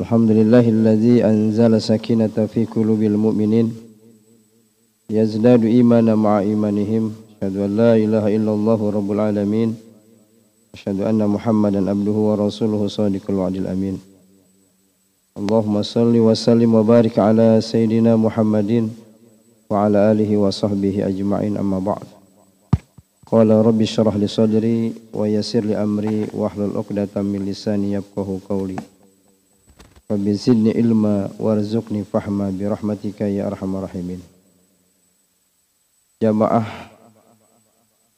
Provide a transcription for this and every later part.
الحمد لله الذي أنزل سكينة في قلوب المؤمنين يزداد إيمانا مع إيمانهم أشهد أن لا إله إلا الله رب العالمين أشهد أن محمدا عبده ورسوله صادق الوعد الأمين اللهم صل وسلم وبارك على سيدنا محمد وعلى آله وصحبه أجمعين أما بعد قال ربي اشرح لي صدري ويسر لي أمري واحلل عقدة من لساني يفقه قولي Rabbi zidni ilma warzuqni fahma bi rahmatika ya arhamar rahimin. Jamaah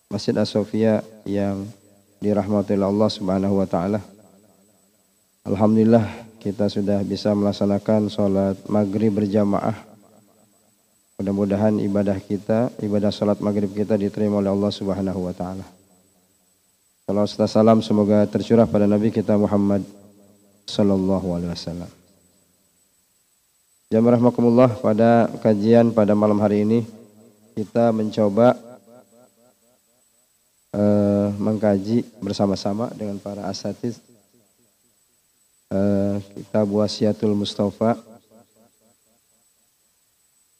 Masjid As-Sofia yang dirahmati Allah Subhanahu wa taala. Alhamdulillah kita sudah bisa melaksanakan sholat maghrib berjamaah. Mudah-mudahan ibadah kita, ibadah sholat maghrib kita diterima oleh Allah Subhanahu wa taala. Salam semoga tercurah pada Nabi kita Muhammad Sallallahu Alaihi Wasallam. Jamaah rahmakumullah pada kajian pada malam hari ini kita mencoba uh, mengkaji bersama-sama dengan para asatid uh, kitab Wasiatul Mustafa.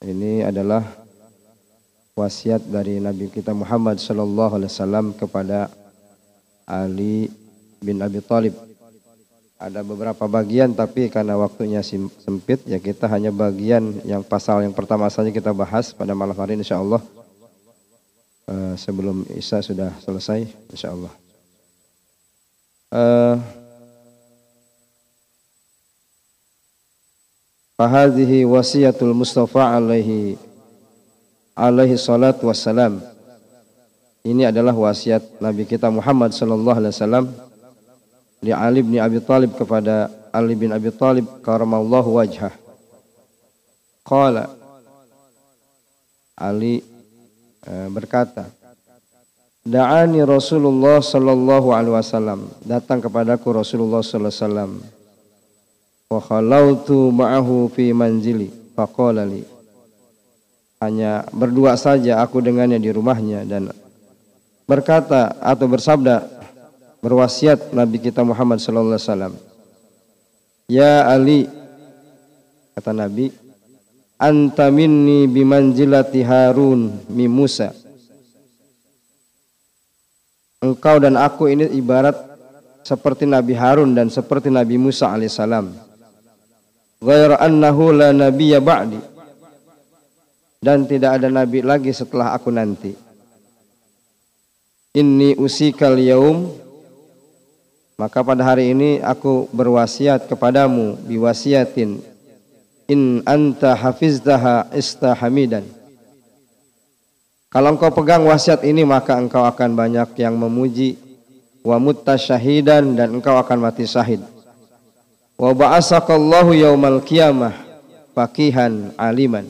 Ini adalah wasiat dari Nabi kita Muhammad sallallahu alaihi wasallam kepada Ali bin Abi Thalib ada beberapa bagian tapi karena waktunya sempit ya kita hanya bagian yang pasal yang pertama saja kita bahas pada malam hari ini insya Allah uh, sebelum Isya sudah selesai insya Allah. Uh, Fahadhihi wasiyatul Mustafa alaihi alaihi salat wassalam. Ini adalah wasiat Nabi kita Muhammad sallallahu alaihi wasallam li Ali bin Abi Talib kepada Ali bin Abi Talib karamallahu wajhah. Qala Ali uh, berkata, Da'ani Rasulullah sallallahu alaihi wasallam. Datang kepadaku Rasulullah sallallahu alaihi wasallam. Wa khalautu ma'ahu fi manzili. Faqala li. Hanya berdua saja aku dengannya di rumahnya dan berkata atau bersabda berwasiat Nabi kita Muhammad sallallahu alaihi wasallam. Ya Ali kata Nabi, anta minni bimanzilati Harun mi Musa. Engkau dan aku ini ibarat seperti Nabi Harun dan seperti Nabi Musa alaihissalam. Ghaira annahu la nabiyya ba'di. Dan tidak ada nabi lagi setelah aku nanti. Inni usikal yaum maka pada hari ini aku berwasiat kepadamu biwasiatin in anta hafizdaha istahamidan. Kalau engkau pegang wasiat ini maka engkau akan banyak yang memuji wa syahidan dan engkau akan mati syahid. Wa ba'asakallahu yaumal qiyamah fakihan aliman.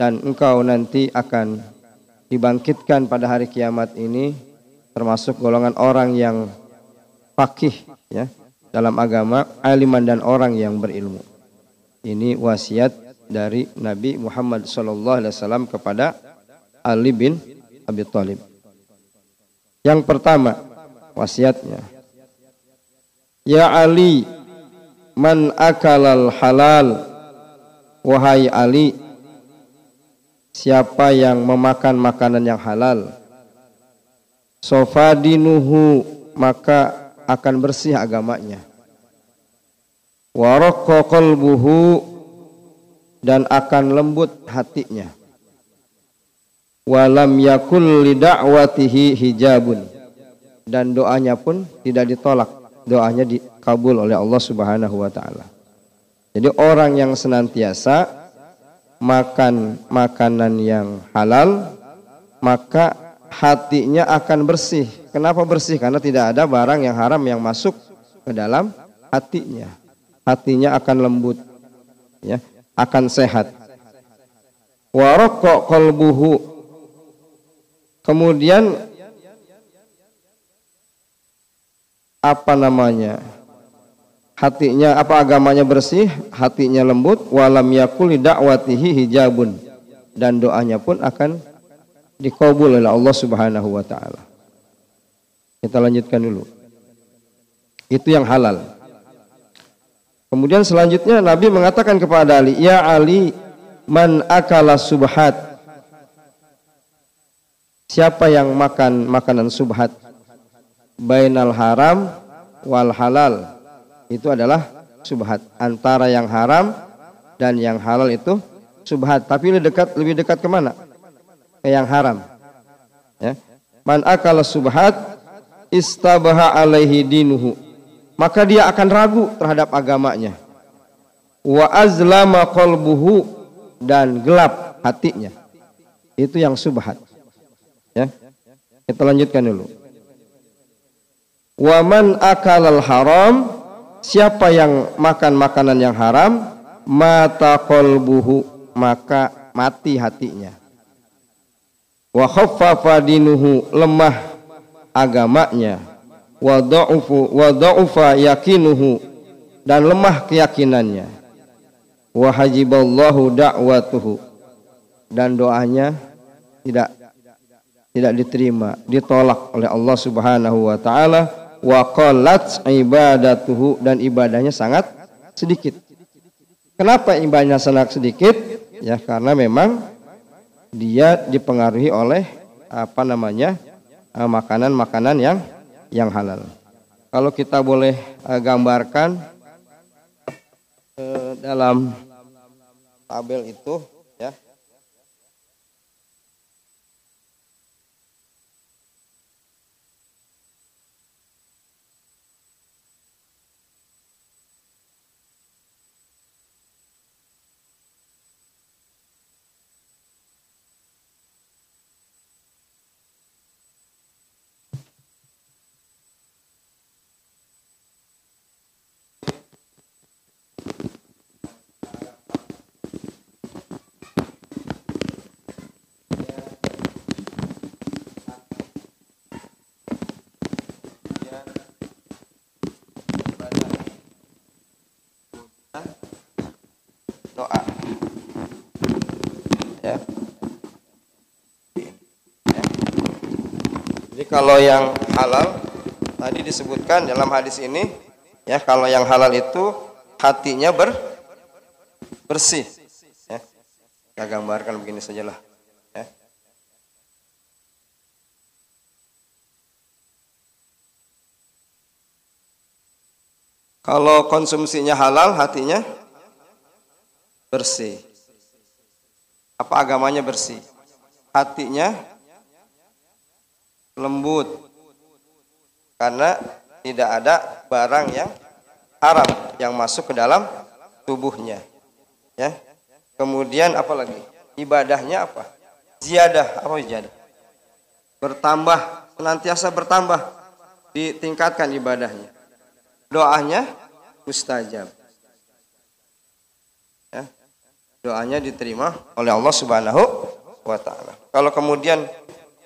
Dan engkau nanti akan dibangkitkan pada hari kiamat ini termasuk golongan orang yang fakih ya dalam agama, aliman dan orang yang berilmu. Ini wasiat dari Nabi Muhammad sallallahu alaihi wasallam kepada Ali bin Abi Thalib. Yang pertama, wasiatnya. Ya Ali, man akalal halal wahai Ali siapa yang memakan makanan yang halal sofadinuhu maka akan bersih agamanya. Waraqqa qalbuhu dan akan lembut hatinya. Walam yakul lida'watihi hijabun dan doanya pun tidak ditolak. Doanya dikabul oleh Allah Subhanahu wa taala. Jadi orang yang senantiasa makan makanan yang halal maka hatinya akan bersih. Kenapa bersih? Karena tidak ada barang yang haram yang masuk ke dalam hatinya. Hatinya akan lembut, ya, akan sehat. Warokok kolbuhu. Kemudian apa namanya? Hatinya apa agamanya bersih, hatinya lembut, walam yakuli dakwatihi hijabun dan doanya pun akan dikabul oleh Allah Subhanahu wa taala. Kita lanjutkan dulu. Itu yang halal. Kemudian selanjutnya Nabi mengatakan kepada Ali, "Ya Ali, man akala subhat?" Siapa yang makan makanan subhat? Bainal haram wal halal. Itu adalah subhat. Antara yang haram dan yang halal itu subhat. Tapi lebih dekat lebih dekat ke mana? Ke yang haram. Ya. Man akala subhat istabaha alaihi dinuhu maka dia akan ragu terhadap agamanya. Wa azlama qalbuhu dan gelap hatinya. Itu yang subhat. Ya. Kita lanjutkan dulu. Wa man akalal haram siapa yang makan makanan yang haram mata qalbuhu maka mati hatinya. Wa khaffafa dinuhu lemah agamanya. Wa dha'ufa yakinuhu dan lemah keyakinannya. Wa hajiballahu da'watuhu dan doanya tidak tidak diterima ditolak oleh Allah Subhanahu wa taala. Wa qallat ibadatuhu dan ibadahnya sangat sedikit. Kenapa ibadahnya sangat sedikit? Ya karena memang dia dipengaruhi oleh apa namanya makanan-makanan yang yang halal. Kalau kita boleh uh, gambarkan uh, dalam tabel itu ya kalau yang halal tadi disebutkan dalam hadis ini ya kalau yang halal itu hatinya ber bersih ya. Kita gambarkan begini sajalah ya. Kalau konsumsinya halal hatinya bersih. Apa agamanya bersih? Hatinya lembut. Karena tidak ada barang yang haram yang masuk ke dalam tubuhnya. Ya. Kemudian apa lagi? Ibadahnya apa? Ziyadah. Apa ziyadah? Bertambah senantiasa bertambah. Ditingkatkan ibadahnya. Doanya mustajab. Ya. Doanya diterima oleh Allah Subhanahu wa taala. Kalau kemudian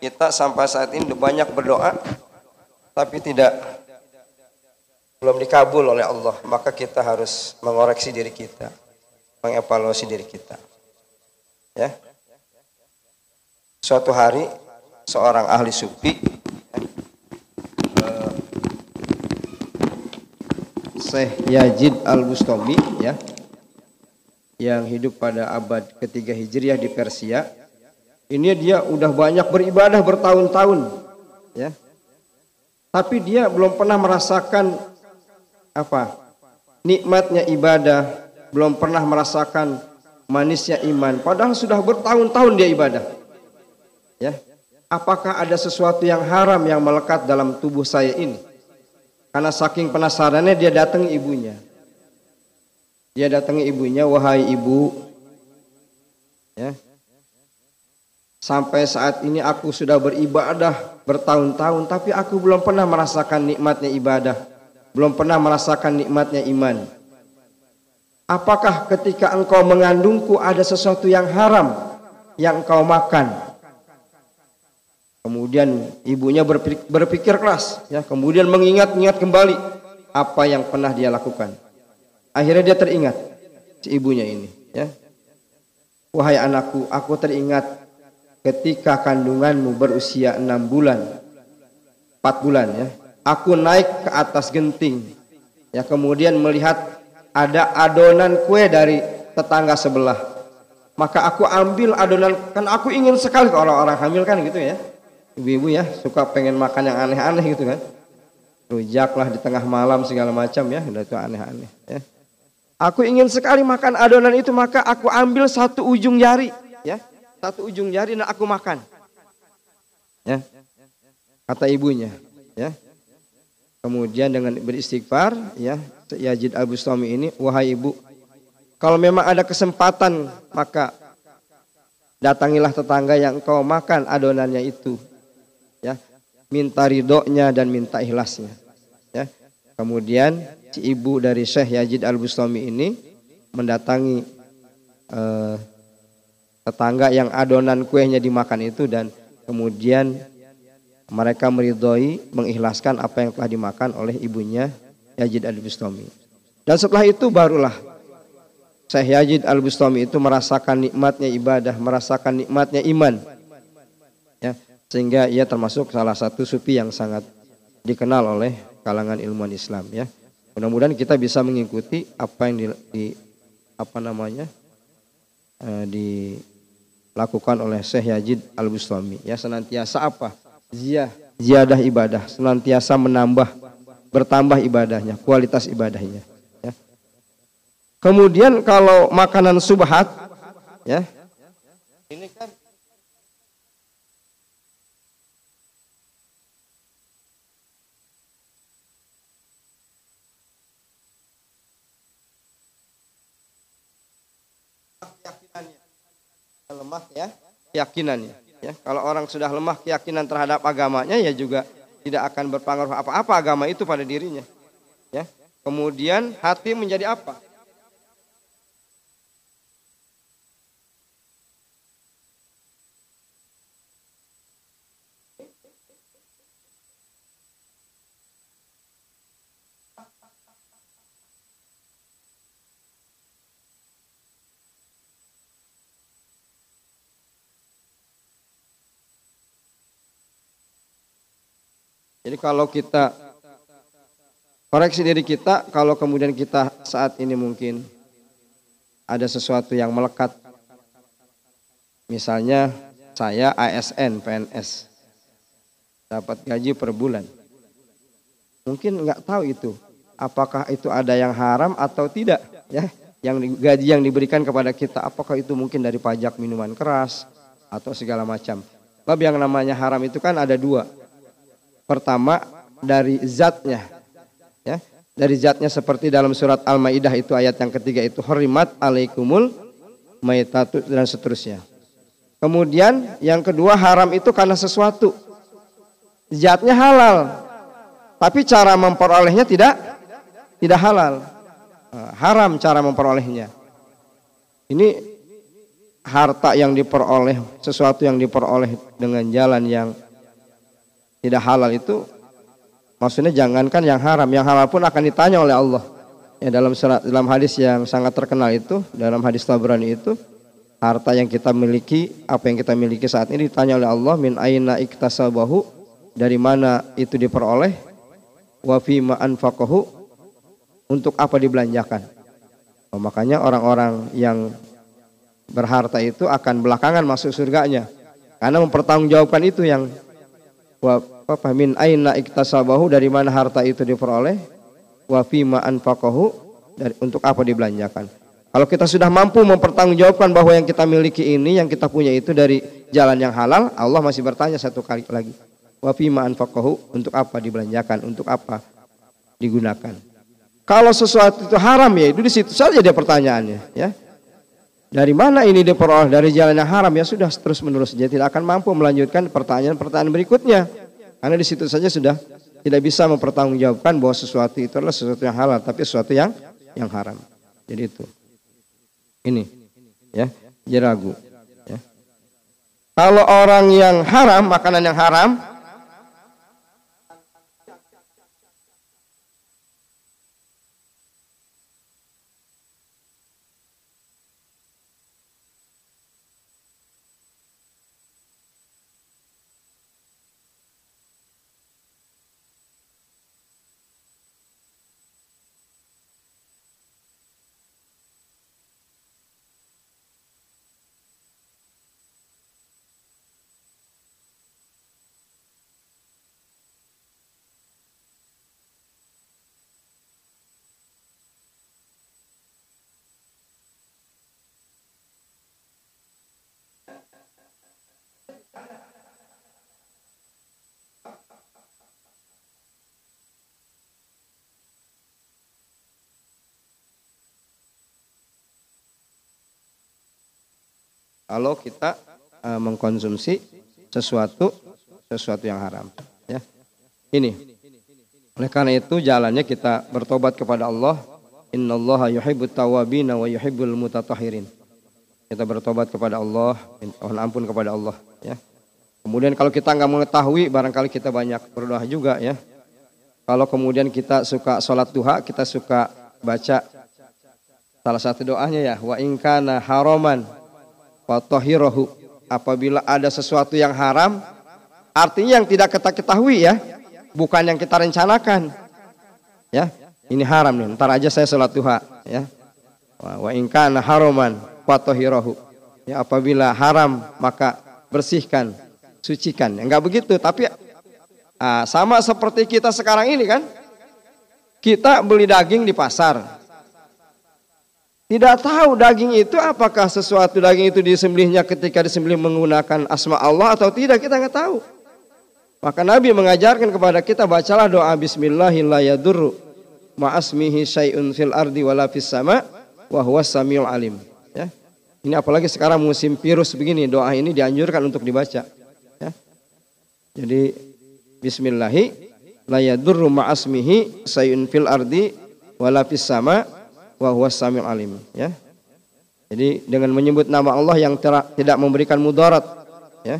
kita sampai saat ini banyak berdoa tapi tidak belum dikabul oleh Allah. Maka kita harus mengoreksi diri kita mengevaluasi diri kita. Ya. Suatu hari seorang ahli sufi uh, Syekh Yazid Al-Bustami ya yang hidup pada abad ketiga Hijriah di Persia ini dia udah banyak beribadah bertahun-tahun, ya. Tapi dia belum pernah merasakan apa? Nikmatnya ibadah, belum pernah merasakan manisnya iman. Padahal sudah bertahun-tahun dia ibadah. Ya. Apakah ada sesuatu yang haram yang melekat dalam tubuh saya ini? Karena saking penasarannya dia datangi ibunya. Dia datangi ibunya, wahai ibu, ya, Sampai saat ini aku sudah beribadah bertahun-tahun tapi aku belum pernah merasakan nikmatnya ibadah. Belum pernah merasakan nikmatnya iman. Apakah ketika engkau mengandungku ada sesuatu yang haram yang engkau makan? Kemudian ibunya berpikir, keras, ya. Kemudian mengingat-ingat kembali apa yang pernah dia lakukan. Akhirnya dia teringat si ibunya ini, ya. Wahai anakku, aku teringat ketika kandunganmu berusia enam bulan, empat bulan ya, aku naik ke atas genting, ya kemudian melihat ada adonan kue dari tetangga sebelah. Maka aku ambil adonan kan aku ingin sekali ke orang-orang hamil kan gitu ya. Ibu-ibu ya suka pengen makan yang aneh-aneh gitu kan. Rujak lah di tengah malam segala macam ya, udah itu aneh-aneh ya. Aku ingin sekali makan adonan itu maka aku ambil satu ujung jari ya. Satu ujung jari dan aku makan. Ya. Kata ibunya ya. Kemudian dengan beristighfar ya Yazid Al Bustami ini, wahai ibu, kalau memang ada kesempatan maka datangilah tetangga yang kau makan adonannya itu. Ya, minta ridhonya dan minta ikhlasnya. Ya. Kemudian si ibu dari Syekh Yazid Al Bustami ini mendatangi eh, tetangga yang adonan kuenya dimakan itu dan kemudian mereka meridhoi mengikhlaskan apa yang telah dimakan oleh ibunya Yazid Al-Bustami. Dan setelah itu barulah Syekh Yazid Al-Bustami itu merasakan nikmatnya ibadah, merasakan nikmatnya iman. Ya, sehingga ia termasuk salah satu sufi yang sangat dikenal oleh kalangan ilmuwan Islam ya. Mudah-mudahan kita bisa mengikuti apa yang di, di apa namanya? Eh, dilakukan oleh Syekh Yazid Al-Bustami ya senantiasa apa? Ziyah, ziyadah ibadah, senantiasa menambah bertambah ibadahnya, kualitas ibadahnya. Ya. Kemudian kalau makanan subhat, ya, ini kan keyakinannya lemah ya keyakinannya ya kalau orang sudah lemah keyakinan terhadap agamanya ya juga tidak akan berpengaruh apa-apa agama itu pada dirinya. Ya. Kemudian hati menjadi apa? Jadi kalau kita koreksi diri kita, kalau kemudian kita saat ini mungkin ada sesuatu yang melekat. Misalnya saya ASN PNS dapat gaji per bulan. Mungkin nggak tahu itu apakah itu ada yang haram atau tidak ya yang gaji yang diberikan kepada kita apakah itu mungkin dari pajak minuman keras atau segala macam. Sebab yang namanya haram itu kan ada dua Pertama dari zatnya. Ya, dari zatnya seperti dalam surat Al-Maidah itu ayat yang ketiga itu horimat alaikumul maitatu dan seterusnya. Kemudian yang kedua haram itu karena sesuatu. Zatnya halal. Tapi cara memperolehnya tidak tidak halal. Nah, haram cara memperolehnya. Ini harta yang diperoleh, sesuatu yang diperoleh dengan jalan yang tidak halal itu maksudnya jangankan yang haram, yang halal pun akan ditanya oleh Allah. Ya dalam surat dalam hadis yang sangat terkenal itu, dalam hadis Tabrani itu, harta yang kita miliki, apa yang kita miliki saat ini ditanya oleh Allah min aina iktasabahu, dari mana itu diperoleh, wa fima untuk apa dibelanjakan. Oh, makanya orang-orang yang berharta itu akan belakangan masuk surganya karena mempertanggungjawabkan itu yang apa min aina iktasabahu dari mana harta itu diperoleh? Wa fima anfaqahu dari untuk apa dibelanjakan? Kalau kita sudah mampu mempertanggungjawabkan bahwa yang kita miliki ini yang kita punya itu dari jalan yang halal Allah masih bertanya satu kali lagi. Wa fima anfaqahu untuk apa dibelanjakan? Untuk apa digunakan? Kalau sesuatu itu haram ya itu di situ saja dia pertanyaannya ya. Dari mana ini diperoleh? Dari jalan yang haram ya sudah terus menerus dia tidak akan mampu melanjutkan pertanyaan-pertanyaan berikutnya karena di situ saja sudah tidak bisa mempertanggungjawabkan bahwa sesuatu itu adalah sesuatu yang halal, tapi sesuatu yang yang haram. Jadi itu. Ini, ya, jadi ragu. Ya. Kalau orang yang haram, makanan yang haram, kalau kita uh, mengkonsumsi sesuatu sesuatu yang haram ya. Ini. Oleh karena itu jalannya kita bertobat kepada Allah. Innallaha yuhibbut tawabina wa yuhibbul mutatahhirin. Kita bertobat kepada Allah mohon ampun kepada Allah ya. Kemudian kalau kita nggak mengetahui barangkali kita banyak berdoa juga ya. Kalau kemudian kita suka sholat duha kita suka baca salah satu doanya ya wa ingkana haroman Fatohirohu. Apabila ada sesuatu yang haram, artinya yang tidak kita ketahui ya, bukan yang kita rencanakan. Ya, ini haram nih. Ntar aja saya sholat duha. Ya, wa ingkana haroman fatohirohu. Ya, apabila haram maka bersihkan, sucikan. Enggak begitu, tapi ah, sama seperti kita sekarang ini kan. Kita beli daging di pasar, tidak tahu daging itu apakah sesuatu daging itu disembelihnya ketika disembelih menggunakan asma Allah atau tidak kita nggak tahu. Maka Nabi mengajarkan kepada kita bacalah doa Bismillahirrahmanirrahim. Ma'asmihi syai'un fil ardi wala fis sama wa samiul alim. Ya. Ini apalagi sekarang musim virus begini, doa ini dianjurkan untuk dibaca. Ya. Jadi Bismillahi la ma'asmihi syai'un fil ardi wala fis sama wa huwa alim ya. Jadi dengan menyebut nama Allah yang tidak memberikan mudarat ya.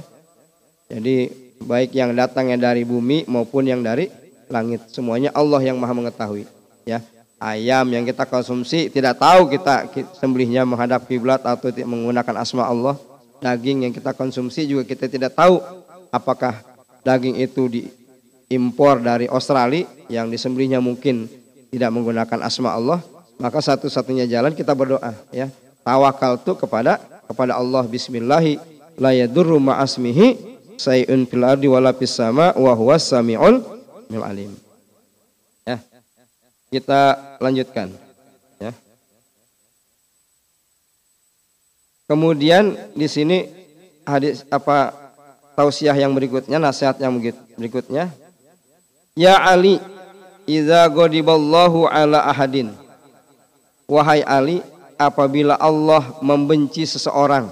Jadi baik yang datangnya dari bumi maupun yang dari langit semuanya Allah yang Maha mengetahui ya. Ayam yang kita konsumsi tidak tahu kita sembelihnya menghadap kiblat atau menggunakan asma Allah. Daging yang kita konsumsi juga kita tidak tahu apakah daging itu diimpor dari Australia yang disembelihnya mungkin tidak menggunakan asma Allah maka satu-satunya jalan kita berdoa ya. Tawakal tuh kepada kepada Allah bismillahi la yadurru ma'asmihi sayun fil ardi wala fis sama wa huwas samiul alim. Ya. Kita lanjutkan ya. Kemudian di sini hadis apa tausiah yang berikutnya, nasihat yang berikutnya. Ya Ali, idza ghadiballahu ala ahadin Wahai Ali, apabila Allah membenci seseorang,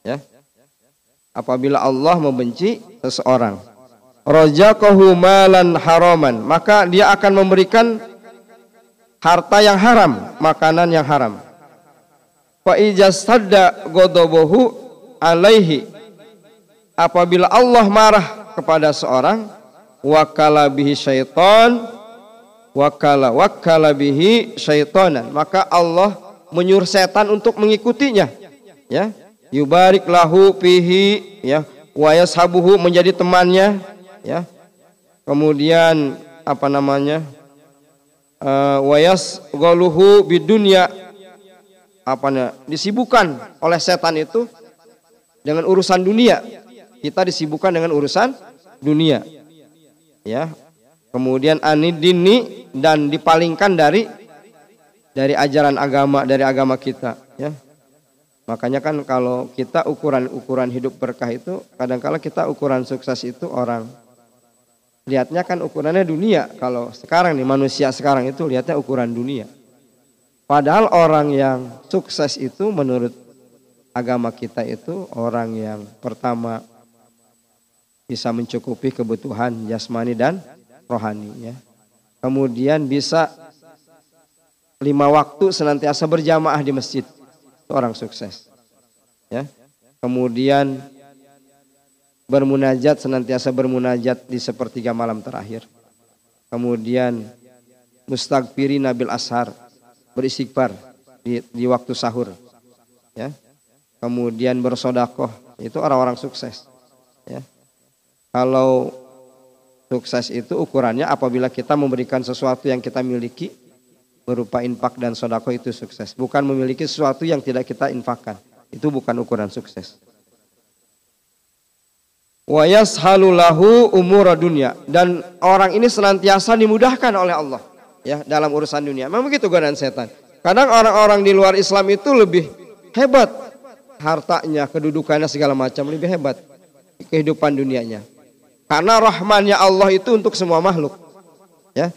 ya, apabila Allah membenci seseorang, rojaqahu malan haraman, maka dia akan memberikan harta yang haram, makanan yang haram. Fa ijastadda godobohu alaihi. Apabila Allah marah kepada seorang, wakala bihi syaitan wakala wakala bihi syaitanan. Maka Allah menyuruh setan untuk mengikutinya. Ya. Yubarik lahu fihi ya. Wa yashabuhu menjadi temannya ya. Kemudian apa namanya uh, wa yasghaluhu bidunya. Apa namanya disibukkan oleh setan itu dengan urusan dunia. Kita disibukkan dengan urusan dunia. Ya kemudian anidini dan dipalingkan dari dari ajaran agama dari agama kita ya. Makanya kan kalau kita ukuran ukuran hidup berkah itu kadang-kala kita ukuran sukses itu orang. Lihatnya kan ukurannya dunia. Kalau sekarang nih manusia sekarang itu lihatnya ukuran dunia. Padahal orang yang sukses itu menurut agama kita itu orang yang pertama bisa mencukupi kebutuhan jasmani dan rohani ya. Kemudian bisa lima waktu senantiasa berjamaah di masjid. Itu orang sukses. Ya. Kemudian bermunajat senantiasa bermunajat di sepertiga malam terakhir. Kemudian mustagfiri nabil ashar beristighfar di, di waktu sahur. Ya. Kemudian bersodakoh itu orang-orang sukses. Ya. Kalau Sukses itu ukurannya apabila kita memberikan sesuatu yang kita miliki berupa infak dan sodako itu sukses. Bukan memiliki sesuatu yang tidak kita infakkan. Itu bukan ukuran sukses. Wa yashalulahu umur dunia dan orang ini senantiasa dimudahkan oleh Allah ya dalam urusan dunia. Memang begitu godaan setan. Kadang orang-orang di luar Islam itu lebih hebat hartanya, kedudukannya segala macam lebih hebat kehidupan dunianya. Karena rahmannya Allah itu untuk semua makhluk. Ya.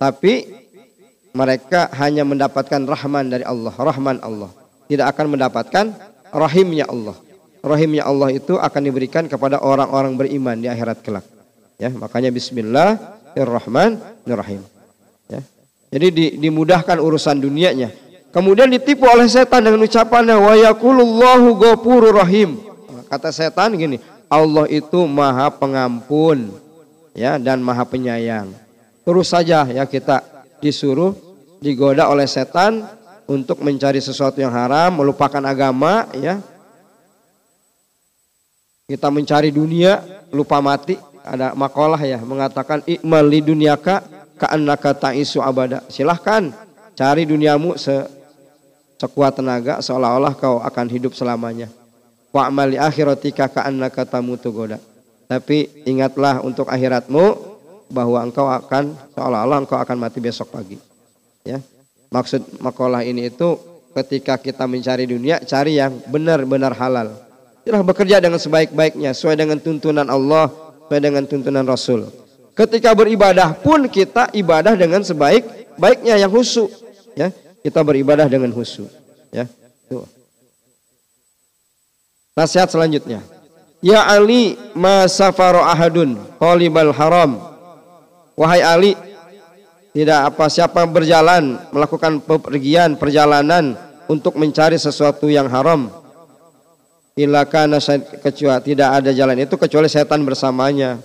Tapi mereka hanya mendapatkan rahman dari Allah, rahman Allah. Tidak akan mendapatkan rahimnya Allah. Rahimnya Allah itu akan diberikan kepada orang-orang beriman di akhirat kelak. Ya, makanya bismillahirrahmanirrahim. Ya. Jadi di, dimudahkan urusan dunianya. Kemudian ditipu oleh setan dengan ucapannya wa yaqulullahu ghafurur rahim. Kata setan gini, Allah itu Maha Pengampun ya dan Maha Penyayang. Terus saja ya kita disuruh digoda oleh setan untuk mencari sesuatu yang haram, melupakan agama ya. Kita mencari dunia, lupa mati. Ada makalah ya mengatakan ikmal li dunyaka ka'annaka ta'isu abada. Silahkan cari duniamu se sekuat tenaga seolah-olah kau akan hidup selamanya. Wa amali akhiratika ka'annaka tamutu goda. Tapi ingatlah untuk akhiratmu bahwa engkau akan seolah-olah engkau akan mati besok pagi. Ya. Maksud makalah ini itu ketika kita mencari dunia, cari yang benar-benar halal. Tidak bekerja dengan sebaik-baiknya, sesuai dengan tuntunan Allah, sesuai dengan tuntunan Rasul. Ketika beribadah pun kita ibadah dengan sebaik-baiknya yang khusyuk, ya kita beribadah dengan khusyuk. Ya. Nasihat selanjutnya. Ya Ali ma safaru ahadun talibal haram. Wahai Ali, tidak apa siapa berjalan melakukan pepergian perjalanan untuk mencari sesuatu yang haram. Illa kana kecuali tidak ada jalan itu kecuali setan bersamanya.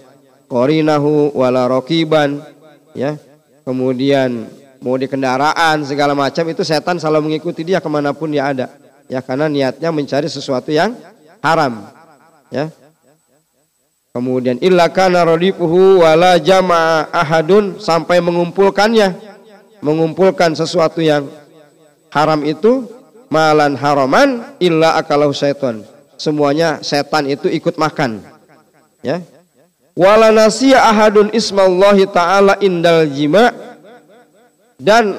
Qorinahu wala rokiban ya. Kemudian mau di kendaraan segala macam itu setan selalu mengikuti dia ke mana pun dia ada ya karena niatnya mencari sesuatu yang haram. Ya. Kemudian illa kana radifuhu wala jama'a ahadun sampai mengumpulkannya. Mengumpulkan sesuatu yang haram itu malan haraman illa akalahu syaitan. Semuanya setan itu ikut makan. Ya. Wala nasiya ahadun ismallahi ta'ala indal jima' dan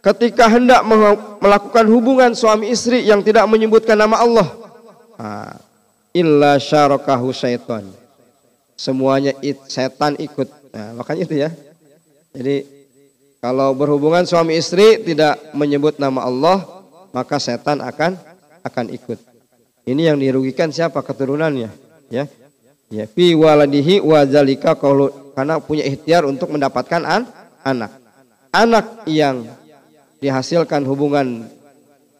ketika hendak melakukan hubungan suami istri yang tidak menyebutkan nama Allah illa syarakahu syaitan. Semuanya it, setan ikut. Nah, makanya itu ya. Jadi kalau berhubungan suami istri tidak menyebut nama Allah maka setan akan akan ikut. Ini yang dirugikan siapa? Keturunannya ya. Ya fi waladihi wa zalika karena punya ikhtiar untuk mendapatkan an, anak. Anak yang dihasilkan hubungan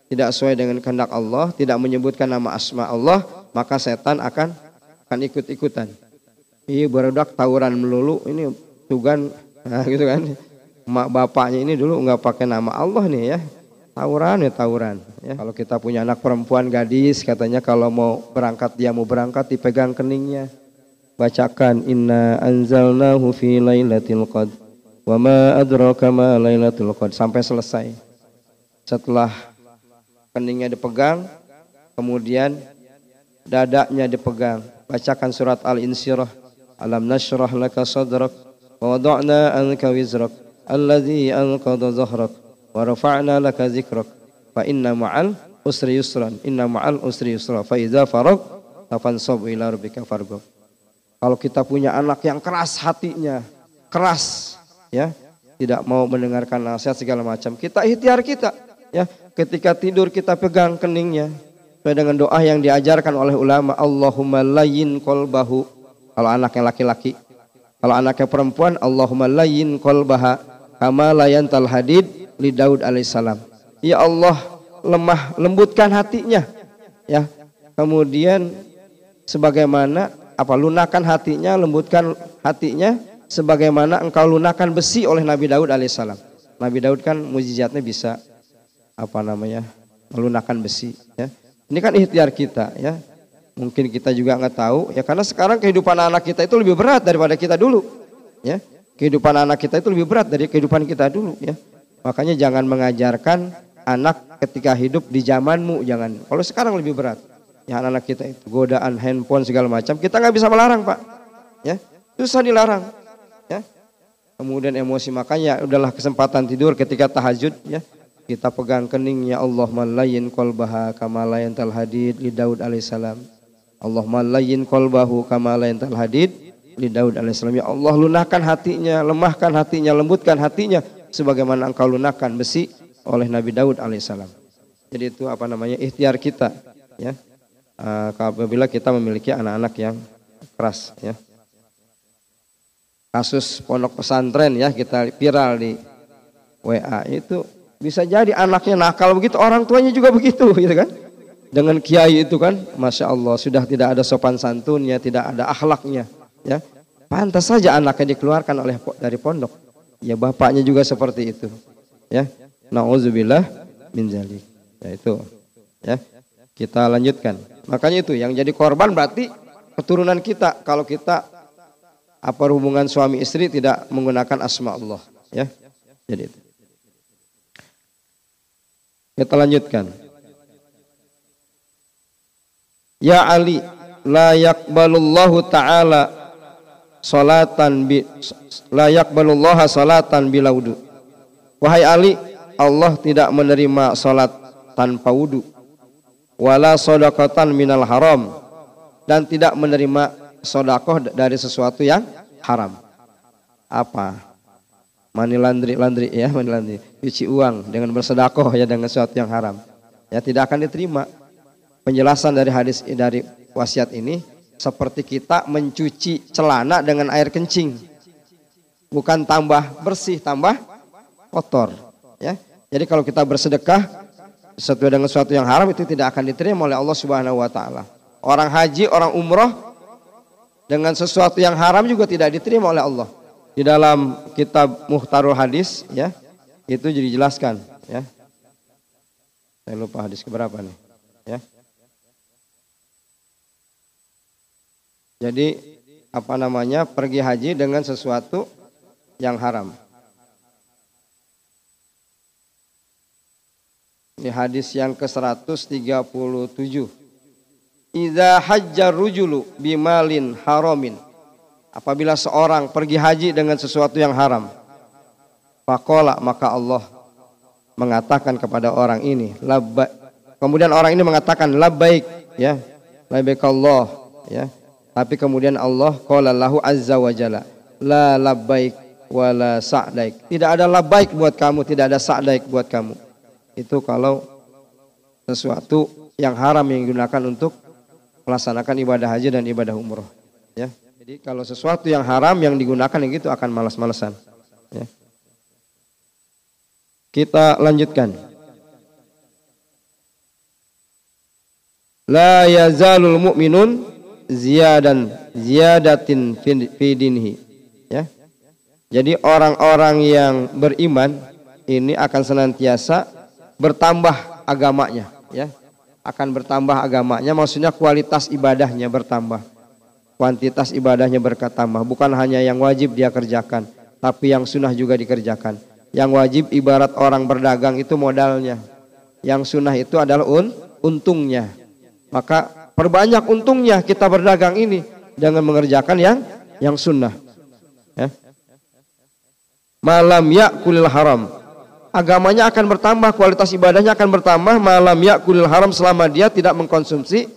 tidak sesuai dengan kehendak Allah, tidak menyebutkan nama asma Allah, maka setan akan akan ikut-ikutan. Iya berodak tawuran melulu, ini tugan, nah gitu kan. Mak bapaknya ini dulu nggak pakai nama Allah nih ya. Tawuran ya tawuran. Ya. Kalau kita punya anak perempuan gadis, katanya kalau mau berangkat dia mau berangkat dipegang keningnya. Bacakan inna anzalnahu fi lailatul qadr Wa ma adraka ma Lailatul Qadar sampai selesai. Setelah keningnya dipegang, kemudian dadanya dipegang. Bacakan surat Al-Insyirah. Alam nashrah laka sadrak wa wada'na anka wizrak alladhi anqadha dhahrak wa rafa'na laka zikrak fa inna ma'al usri yusran inna ma'al usri yusra fa idza farag fansab ila rabbika farghab. Kalau kita punya anak yang keras hatinya, keras ya tidak mau mendengarkan nasihat segala macam. Kita ikhtiar kita, ya. Ketika tidur kita pegang keningnya dengan doa yang diajarkan oleh ulama. Allahumma layyin kolbahu. Kalau anaknya laki-laki, kalau anaknya perempuan, Allahumma layyin kolbaha kama tal hadid li Daud alaihissalam. Ya Allah, lemah lembutkan hatinya, ya. Kemudian sebagaimana apa lunakan hatinya, lembutkan hatinya sebagaimana engkau lunakan besi oleh Nabi Daud alaihissalam. Nabi Daud kan mujizatnya bisa apa namanya melunakkan besi. Ya. Ini kan ikhtiar kita ya. Mungkin kita juga nggak tahu ya karena sekarang kehidupan anak kita itu lebih berat daripada kita dulu. Ya. Kehidupan anak kita itu lebih berat dari kehidupan kita dulu ya. Makanya jangan mengajarkan anak ketika hidup di zamanmu jangan. Kalau sekarang lebih berat. Ya anak-anak kita itu godaan handphone segala macam kita nggak bisa melarang pak. Ya susah dilarang kemudian emosi makanya udahlah kesempatan tidur ketika tahajud ya kita pegang kening ya Allah malayin qalbaha kama layan tal hadid li Daud alaihissalam Allah malayin qalbahu kama layan tal hadid li Daud alaihissalam ya Allah lunakkan hatinya lemahkan hatinya lembutkan hatinya sebagaimana engkau lunakkan besi oleh Nabi Daud alaihissalam jadi itu apa namanya ikhtiar kita ya. Uh, apabila kita memiliki anak-anak yang keras ya. Kasus pondok pesantren ya kita viral di WA itu bisa jadi anaknya nakal begitu, orang tuanya juga begitu gitu kan. Dengan kiai itu kan, Masya Allah sudah tidak ada sopan santunnya, tidak ada akhlaknya ya. Pantas saja anaknya dikeluarkan oleh dari pondok. Ya bapaknya juga seperti itu. Ya. Nauzubillah min zalik. Ya itu. Ya. Kita lanjutkan. Makanya itu yang jadi korban berarti keturunan kita kalau kita apa hubungan suami istri tidak menggunakan asma Allah, ya. Jadi itu. Kita lanjutkan. Ya Ali, la yakbalullahu taala salatan bi la yaqbalullaha salatan bila wudu. Wahai Ali, Allah tidak menerima salat tanpa wudu. Wala sadaqatan minal haram dan tidak menerima sodakoh dari sesuatu yang haram. Apa? Mani landri, landri ya, mani landri. Cuci uang dengan bersedekah ya dengan sesuatu yang haram. Ya tidak akan diterima. Penjelasan dari hadis dari wasiat ini seperti kita mencuci celana dengan air kencing. Bukan tambah bersih, tambah kotor. Ya. Jadi kalau kita bersedekah sesuatu dengan sesuatu yang haram itu tidak akan diterima oleh Allah Subhanahu wa taala. Orang haji, orang umroh dengan sesuatu yang haram juga tidak diterima oleh Allah. Di dalam kitab Muhtarul Hadis ya, itu jadi jelaskan ya. Saya lupa hadis keberapa nih, ya. Jadi apa namanya pergi haji dengan sesuatu yang haram. Ini hadis yang ke-137. Idza hajjar rujulu bimalin haramin. Apabila seorang pergi haji dengan sesuatu yang haram. Fakola maka Allah mengatakan kepada orang ini labbaik. Kemudian orang ini mengatakan labbaik ya. Labbaik Allah ya. Tapi kemudian Allah qala lahu azza wa jalla la labbaik wala sa'daik. Tidak ada labbaik buat kamu, tidak ada sa'daik buat kamu. Itu kalau sesuatu yang haram yang digunakan untuk melaksanakan ibadah haji dan ibadah umroh. Ya. Jadi kalau sesuatu yang haram yang digunakan yang gitu akan malas-malesan. Ya. Kita lanjutkan. La yazalul mu'minun ziyadan ziyadatin fi dinhi ya jadi orang-orang yang beriman ini akan senantiasa bertambah agamanya ya akan bertambah agamanya maksudnya kualitas ibadahnya bertambah kuantitas ibadahnya berkatambah bukan hanya yang wajib dia kerjakan tapi yang sunnah juga dikerjakan yang wajib ibarat orang berdagang itu modalnya yang sunnah itu adalah un untungnya maka Perbanyak untungnya kita berdagang ini dengan mengerjakan yang yang sunnah. Ya. Malam ya kulil haram. Agamanya akan bertambah, kualitas ibadahnya akan bertambah malam ya kulil haram selama dia tidak mengkonsumsi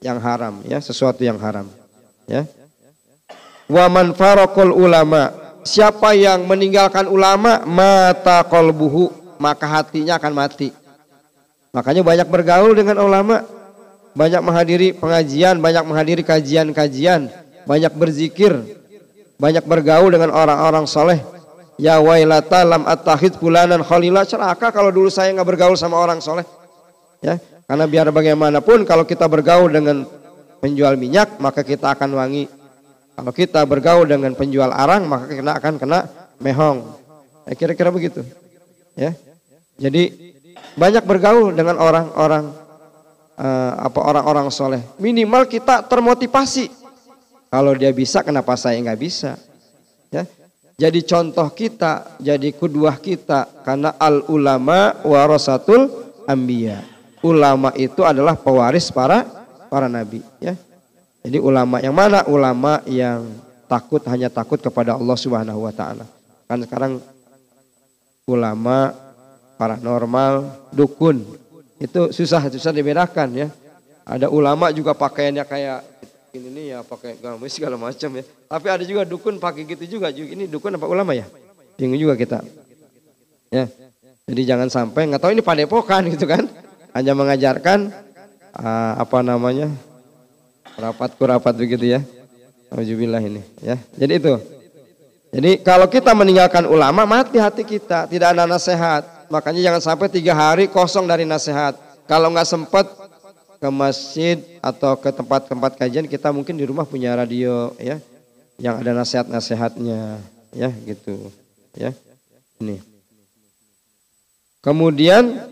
yang haram ya, sesuatu yang haram. Ya. Wa man farakul ulama. Siapa yang meninggalkan ulama mata kolbuhu maka hatinya akan mati. Makanya banyak bergaul dengan ulama banyak menghadiri pengajian, banyak menghadiri kajian-kajian, banyak berzikir, banyak bergaul dengan orang-orang soleh. Ya wailata lam attahid fulanan khalila celaka kalau dulu saya nggak bergaul sama orang soleh. Ya, karena biar bagaimanapun kalau kita bergaul dengan penjual minyak maka kita akan wangi. Kalau kita bergaul dengan penjual arang maka kita akan kena mehong. Ya, kira-kira begitu. Ya. Jadi banyak bergaul dengan orang-orang uh, apa orang-orang soleh. Minimal kita termotivasi. Kalau dia bisa, kenapa saya nggak bisa? Ya. Jadi contoh kita, jadi kedua kita, karena al ulama warasatul ambia. Ulama itu adalah pewaris para para nabi. Ya. Jadi ulama yang mana? Ulama yang takut hanya takut kepada Allah Subhanahu Wa Taala. Kan sekarang ulama paranormal, dukun, itu susah susah dibedakan ya. Ada ulama juga pakaiannya kayak ini nih ya pakai gamis segala macam ya. Tapi ada juga dukun pakai gitu juga. Ini dukun apa ulama ya? Bingung juga kita. Ya. Jadi jangan sampai nggak tahu ini padepokan gitu kan. Hanya mengajarkan uh, apa namanya rapat rapat begitu ya. Alhamdulillah ini ya. Jadi itu. Jadi kalau kita meninggalkan ulama mati hati kita, tidak ada nasihat. Makanya jangan sampai tiga hari kosong dari nasihat. Kalau nggak sempat ke masjid atau ke tempat-tempat kajian kita mungkin di rumah punya radio ya yang ada nasihat-nasihatnya ya gitu ya ini kemudian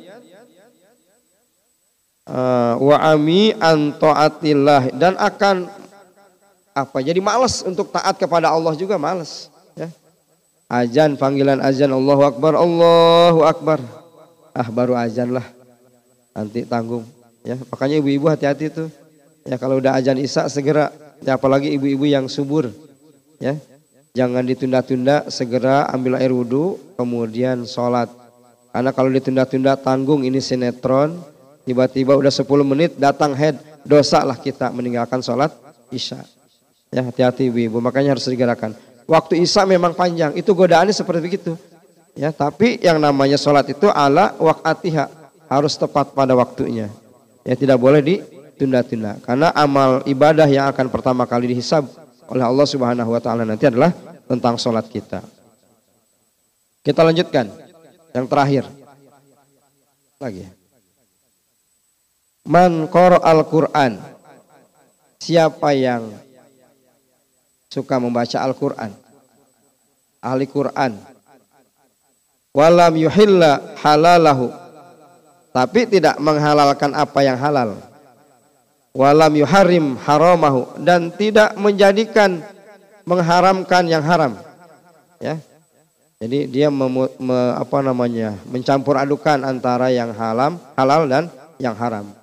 uh, wa ami an taatillah. Dan akan apa jadi malas untuk taat kepada Allah juga malas ya. Azan panggilan azan Allahu akbar Allahu akbar. Ah baru azan lah. Nanti tanggung ya. Makanya ibu-ibu hati-hati tuh ya. Kalau udah azan isya segera ya. Apalagi ibu-ibu yang subur ya. Jangan ditunda-tunda segera ambil air wudhu kemudian sholat. Karena kalau ditunda-tunda tanggung ini sinetron tiba-tiba udah 10 menit datang head dosa lah kita meninggalkan sholat isya. Ya hati-hati ibu-ibu makanya harus digerakan waktu isya memang panjang itu godaannya seperti begitu. Ya tapi yang namanya sholat itu ala wakatiha harus tepat pada waktunya. Ya tidak boleh ditunda-tunda karena amal ibadah yang akan pertama kali dihisab oleh Allah Subhanahu wa taala nanti adalah tentang sholat kita. Kita lanjutkan. Yang terakhir. Lagi Man al-Quran. Siapa yang suka membaca Al-Quran. Ahli Quran. Walam yuhilla halalahu. Tapi tidak menghalalkan apa yang halal. Walam yuharim haramahu. Dan tidak menjadikan mengharamkan yang haram. Ya. Jadi dia mem, me, apa namanya mencampur adukan antara yang halam, halal dan yang haram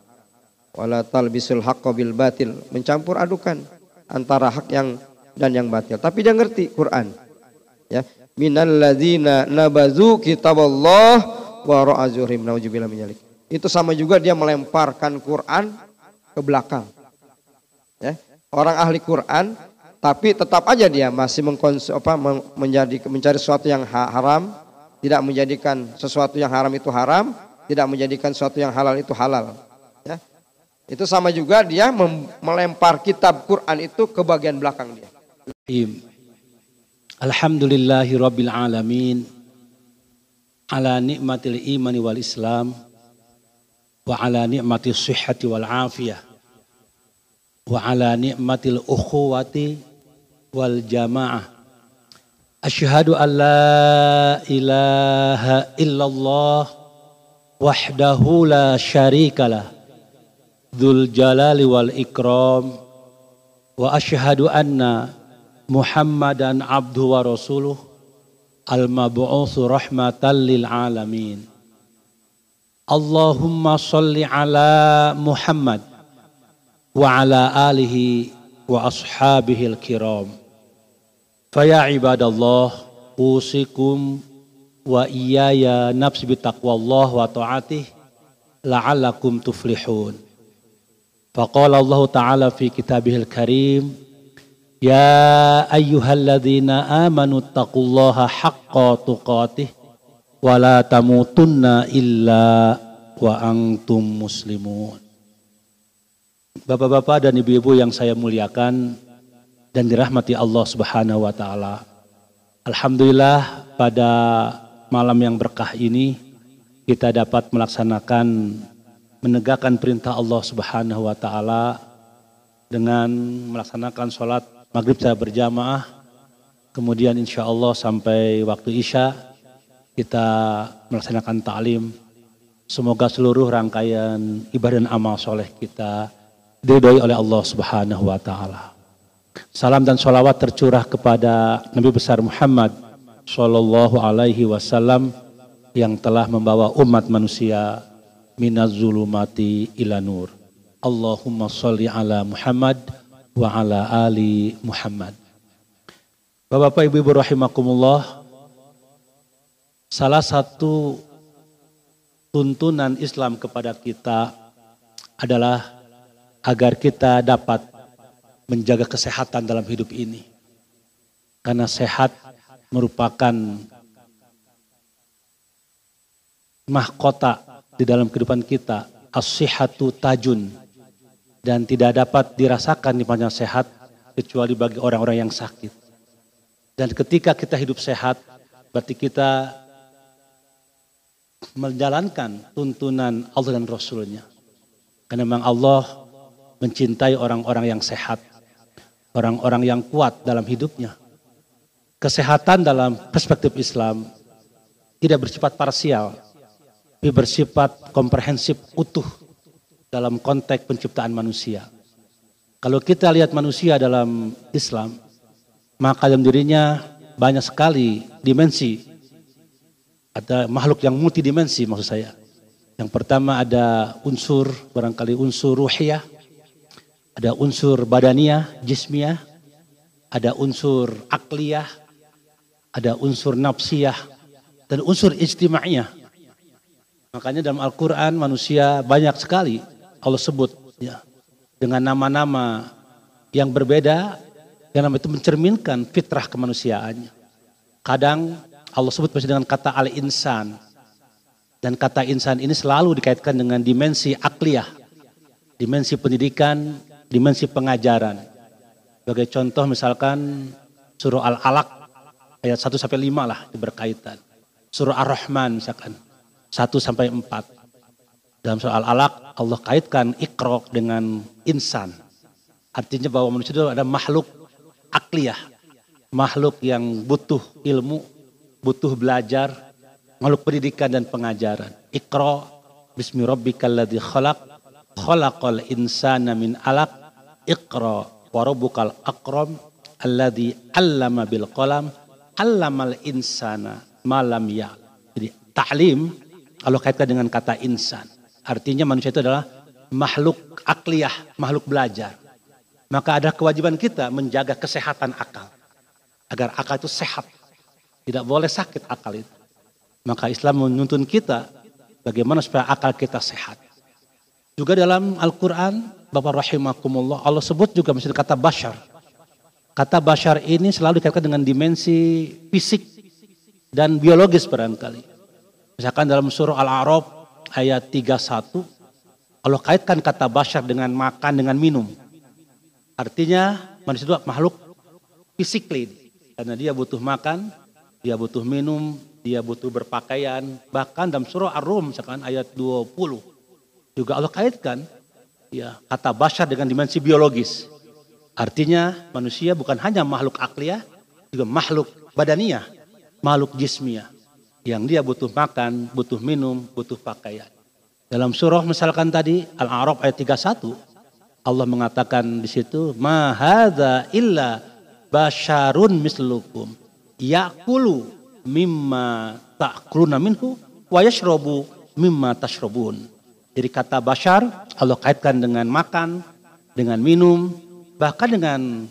wala talbisul haqqo bil batil. Mencampur adukan antara hak yang dan yang batil. Tapi dia ngerti Quran. Ya. Minal ladzina nabazu kitaballah wa ra'azuhum naujubillah min itu sama juga dia melemparkan Quran ke belakang. Ya. Orang ahli Quran tapi tetap aja dia masih mengkonsum apa menjadi mencari sesuatu yang haram tidak menjadikan sesuatu yang haram itu haram tidak menjadikan sesuatu yang halal itu halal itu sama juga dia melempar kitab Quran itu ke bagian belakang dia. Alhamdulillahi Rabbil Alamin. Ala nikmatil imani wal islam. Wa ala nikmatil sihhati wal afiyah. Wa ala nikmatil ukhuwati wal jamaah. Asyhadu an la ilaha illallah wahdahu la syarikalah Dzul Jalali wal Ikram wa asyhadu anna Muhammadan abdu wa rasuluh al mab'utsu rahmatan lil alamin. Allahumma salli ala Muhammad wa ala alihi wa ashabihi al kiram. Faya ibadallah usikum wa iyaya nafsi bitaqwallah wa ta'atih la'allakum tuflihun. فقال الله تعالى في كتابه الكريم يا أيها الذين آمنوا اتقوا الله حق تقاته ولا تموتن إلا وأنتم مسلمون Bapak-bapak dan ibu-ibu yang saya muliakan dan dirahmati Allah Subhanahu wa taala. Alhamdulillah pada malam yang berkah ini kita dapat melaksanakan menegakkan perintah Allah Subhanahu wa taala dengan melaksanakan sholat maghrib secara berjamaah. Kemudian insya Allah sampai waktu isya kita melaksanakan ta'lim. Semoga seluruh rangkaian ibadah dan amal soleh kita diridhoi oleh Allah Subhanahu wa taala. Salam dan sholawat tercurah kepada Nabi besar Muhammad Sallallahu alaihi wasallam yang telah membawa umat manusia minaz zulumati ila nur. Allahumma salli ala Muhammad wa ala ali Muhammad. Bapak-bapak Ibu-ibu rahimakumullah, salah satu tuntunan Islam kepada kita adalah agar kita dapat menjaga kesehatan dalam hidup ini. Karena sehat merupakan mahkota di dalam kehidupan kita as tajun dan tidak dapat dirasakan nikmatnya sehat kecuali bagi orang-orang yang sakit. Dan ketika kita hidup sehat, berarti kita menjalankan tuntunan Allah dan Rasulnya. Karena memang Allah mencintai orang-orang yang sehat, orang-orang yang kuat dalam hidupnya. Kesehatan dalam perspektif Islam tidak bersifat parsial, tapi bersifat komprehensif utuh dalam konteks penciptaan manusia. Kalau kita lihat manusia dalam Islam, maka dalam dirinya banyak sekali dimensi. Ada makhluk yang multidimensi maksud saya. Yang pertama ada unsur, barangkali unsur ruhiyah, ada unsur badaniah, jismiyah, ada unsur akliyah, ada unsur nafsiyah, dan unsur ijtimaiyah. Makanya dalam Al-Quran manusia banyak sekali Allah sebut ya dengan nama-nama yang berbeda yang nama itu mencerminkan fitrah kemanusiaannya. Kadang Allah sebut dengan kata al-insan. Dan kata insan ini selalu dikaitkan dengan dimensi akliyah. Dimensi pendidikan, dimensi pengajaran. Sebagai contoh misalkan surah Al-Alaq ayat 1 sampai 5 lah berkaitan. Surah Ar-Rahman misalkan 1 sampai 4. Dalam surah Al-Alaq Allah kaitkan ikro dengan insan. Artinya bahwa manusia itu ada makhluk akliyah. Makhluk yang butuh ilmu, butuh belajar, makhluk pendidikan dan pengajaran. Ikro bismi rabbikal ladzi khalaq khalaqal insana min alaq ikra wa rabbukal akram alladzi 'allama bil qalam 'allamal insana malam ya. Jadi taklim kalau kaitkan dengan kata insan. Artinya manusia itu adalah makhluk akliyah, makhluk belajar. Maka ada kewajiban kita menjaga kesehatan akal. Agar akal itu sehat. Tidak boleh sakit akal itu. Maka Islam menuntun kita bagaimana supaya akal kita sehat. Juga dalam Al-Quran, Bapak Rahimakumullah, Allah sebut juga misalnya kata bashar. Kata bashar ini selalu dikaitkan dengan dimensi fisik dan biologis barangkali. Misalkan dalam surah Al-A'raf ayat 31 Allah kaitkan kata bashar dengan makan dengan minum. Artinya manusia itu makhluk fisikly karena dia butuh makan, dia butuh minum, dia butuh berpakaian. Bahkan dalam surah Ar-Rum misalkan ayat 20 juga Allah kaitkan ya kata bashar dengan dimensi biologis. Artinya manusia bukan hanya makhluk akliyah, juga makhluk badaniah, makhluk jismiyah yang dia butuh makan, butuh minum, butuh pakaian. Dalam surah misalkan tadi Al-A'raf ayat 31 Allah mengatakan di situ ma hadza illa basyarun mislukum yaqulu mimma ta'kuluna minhu wa yashrabu mimma tashrabun. Jadi kata basyar Allah kaitkan dengan makan, dengan minum, bahkan dengan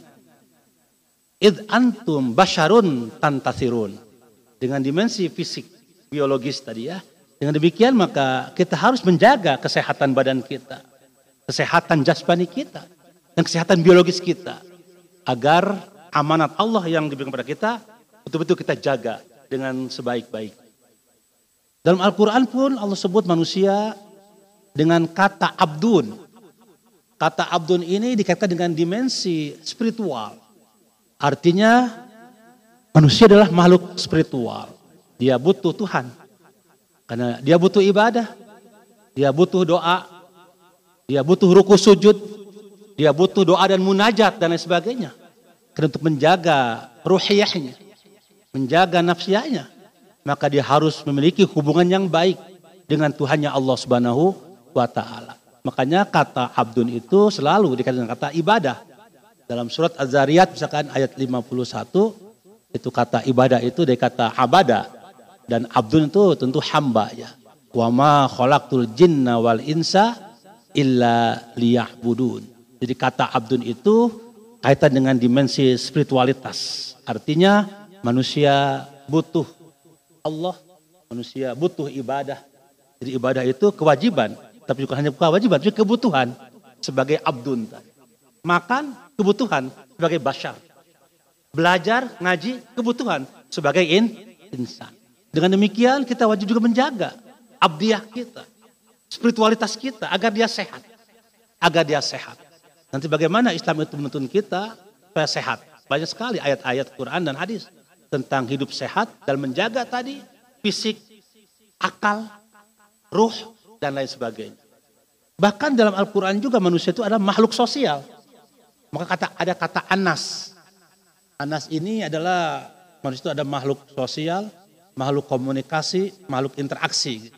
id antum basyarun tantasirun dengan dimensi fisik biologis tadi ya. Dengan demikian maka kita harus menjaga kesehatan badan kita, kesehatan jasmani kita, dan kesehatan biologis kita agar amanat Allah yang diberikan kepada kita betul-betul kita jaga dengan sebaik-baik. Dalam Al-Quran pun Allah sebut manusia dengan kata abdun. Kata abdun ini dikaitkan dengan dimensi spiritual. Artinya Manusia adalah makhluk spiritual. Dia butuh Tuhan. Karena dia butuh ibadah. Dia butuh doa. Dia butuh ruku sujud. Dia butuh doa dan munajat dan lain sebagainya. Karena untuk menjaga ruhiyahnya. Menjaga nafsiyahnya. Maka dia harus memiliki hubungan yang baik dengan Tuhannya Allah subhanahu wa ta'ala. Makanya kata abdun itu selalu dikatakan kata ibadah. Dalam surat Az-Zariyat misalkan ayat 51 itu kata ibadah itu dari kata abada dan abdun itu tentu hamba ya. Wa ma khalaqtul jinna wal insa illa liya'budun. Jadi kata abdun itu kaitan dengan dimensi spiritualitas. Artinya manusia butuh Allah, manusia butuh ibadah. Jadi ibadah itu kewajiban, tapi bukan hanya kewajiban, tapi kebutuhan sebagai abdun. Makan kebutuhan sebagai bashar belajar, ngaji, kebutuhan sebagai in, insan. Dengan demikian kita wajib juga menjaga abdiah kita, spiritualitas kita agar dia sehat. agar dia sehat. Nanti bagaimana Islam itu menuntun kita supaya sehat. Banyak sekali ayat-ayat Quran dan hadis tentang hidup sehat dan menjaga tadi fisik, akal, ruh, dan lain sebagainya. Bahkan dalam Al-Quran juga manusia itu adalah makhluk sosial. Maka kata ada kata anas. Anas ini adalah manusia itu ada makhluk sosial, makhluk komunikasi, makhluk interaksi.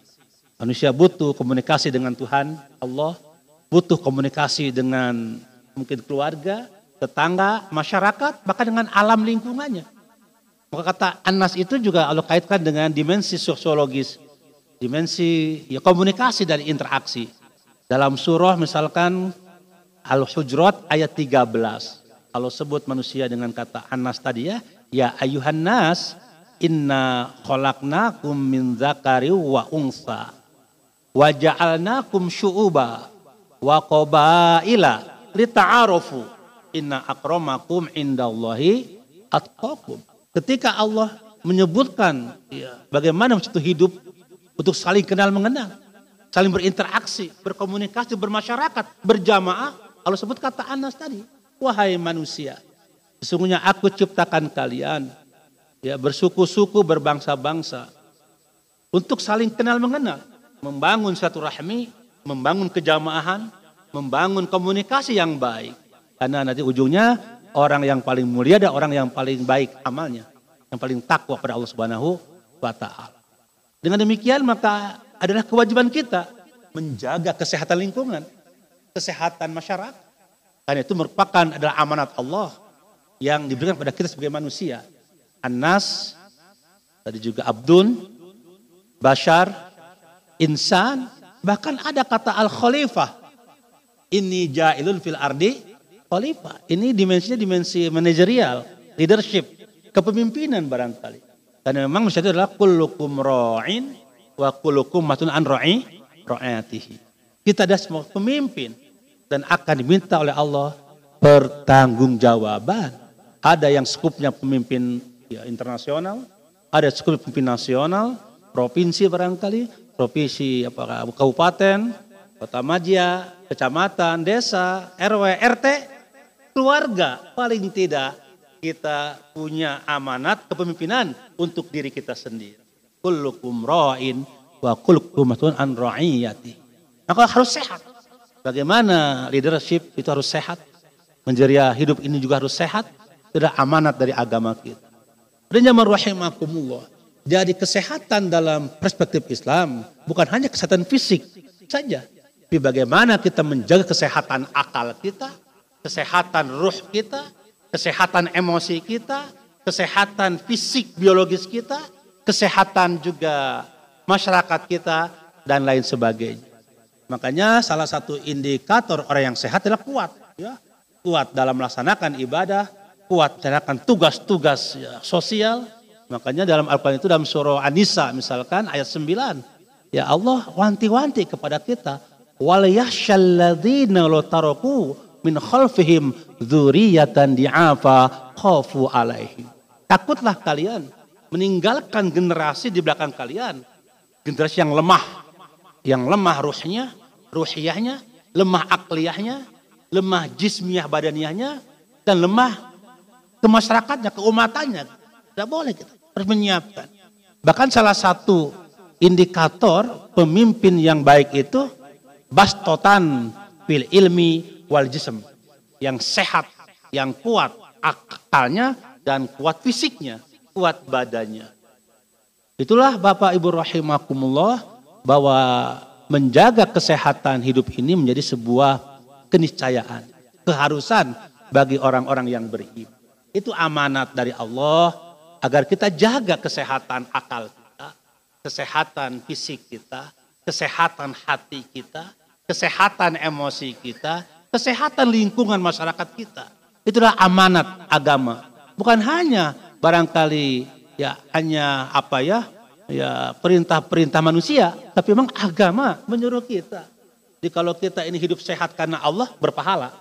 Manusia butuh komunikasi dengan Tuhan, Allah, butuh komunikasi dengan mungkin keluarga, tetangga, masyarakat, bahkan dengan alam lingkungannya. Maka kata Anas itu juga Allah kaitkan dengan dimensi sosiologis, dimensi ya komunikasi dan interaksi. Dalam surah misalkan Al-Hujurat ayat 13. Kalau sebut manusia dengan kata Anas tadi ya, ya ayuhan nas inna khalaqnakum min zakari wa unsa wa ja'alnakum syu'uba wa qabaila lita'arufu inna akramakum indallahi atqakum. Ketika Allah menyebutkan ya, bagaimana itu hidup untuk saling kenal mengenal, saling berinteraksi, berkomunikasi, bermasyarakat, berjamaah. Allah sebut kata Anas tadi, wahai manusia, sesungguhnya aku ciptakan kalian ya bersuku-suku, berbangsa-bangsa untuk saling kenal mengenal, membangun satu rahmi, membangun kejamaahan, membangun komunikasi yang baik. Karena nanti ujungnya orang yang paling mulia adalah orang yang paling baik amalnya, yang paling takwa pada Allah Subhanahu wa taala. Dengan demikian maka adalah kewajiban kita menjaga kesehatan lingkungan, kesehatan masyarakat. Karena itu merupakan adalah amanat Allah yang diberikan kepada kita sebagai manusia. Anas, tadi juga Abdun, Bashar, Insan, Bahkan ada kata al-khalifah. Ini jailun fil ardi khalifah. Ini dimensinya dimensi manajerial, leadership, kepemimpinan barangkali. Karena memang itu adalah kullukum ra'in wa kullukum matun an ra'i ra'atihi. Kita ada semua pemimpin dan akan diminta oleh Allah pertanggungjawaban. Ada yang skupnya pemimpin ya, internasional, ada skup pemimpin nasional, provinsi barangkali, provinsi apa kabupaten, kota maja, kecamatan, desa, RW, RT, keluarga paling tidak kita punya amanat kepemimpinan untuk diri kita sendiri. Kullukum ra'in wa kullukum mas'ulun an ra'iyati. Maka harus sehat. Bagaimana leadership itu harus sehat. Menjeria hidup ini juga harus sehat. Adalah amanat dari agama kita. Dan zaman rahimakumullah. Jadi kesehatan dalam perspektif Islam bukan hanya kesehatan fisik saja. Tapi bagaimana kita menjaga kesehatan akal kita, kesehatan ruh kita, kesehatan emosi kita, kesehatan fisik biologis kita, kesehatan juga masyarakat kita, dan lain sebagainya. Makanya salah satu indikator orang yang sehat adalah kuat. Ya. Kuat dalam melaksanakan ibadah, kuat melaksanakan tugas-tugas ya, sosial, Makanya dalam Al-Quran itu dalam surah An-Nisa misalkan ayat 9. Ya Allah wanti-wanti kepada kita. Wal yahsyalladzina min khalfihim dzurriyyatan di'afa khafu alaihim. Takutlah kalian meninggalkan generasi di belakang kalian. Generasi yang lemah. Yang lemah ruhnya, ruhiyahnya, lemah akliyahnya, lemah jismiyah badaniahnya, dan lemah kemasyarakatnya, keumatannya. Tidak boleh kita harus menyiapkan. Bahkan salah satu indikator pemimpin yang baik itu bastotan fil ilmi wal jism. Yang sehat, yang kuat akalnya dan kuat fisiknya, kuat badannya. Itulah Bapak Ibu rahimakumullah bahwa menjaga kesehatan hidup ini menjadi sebuah keniscayaan, keharusan bagi orang-orang yang beriman. Itu amanat dari Allah agar kita jaga kesehatan akal kita, kesehatan fisik kita, kesehatan hati kita, kesehatan emosi kita, kesehatan lingkungan masyarakat kita. Itulah amanat agama. Bukan hanya barangkali ya hanya apa ya ya perintah-perintah manusia, tapi memang agama menyuruh kita. Jadi kalau kita ini hidup sehat karena Allah berpahala.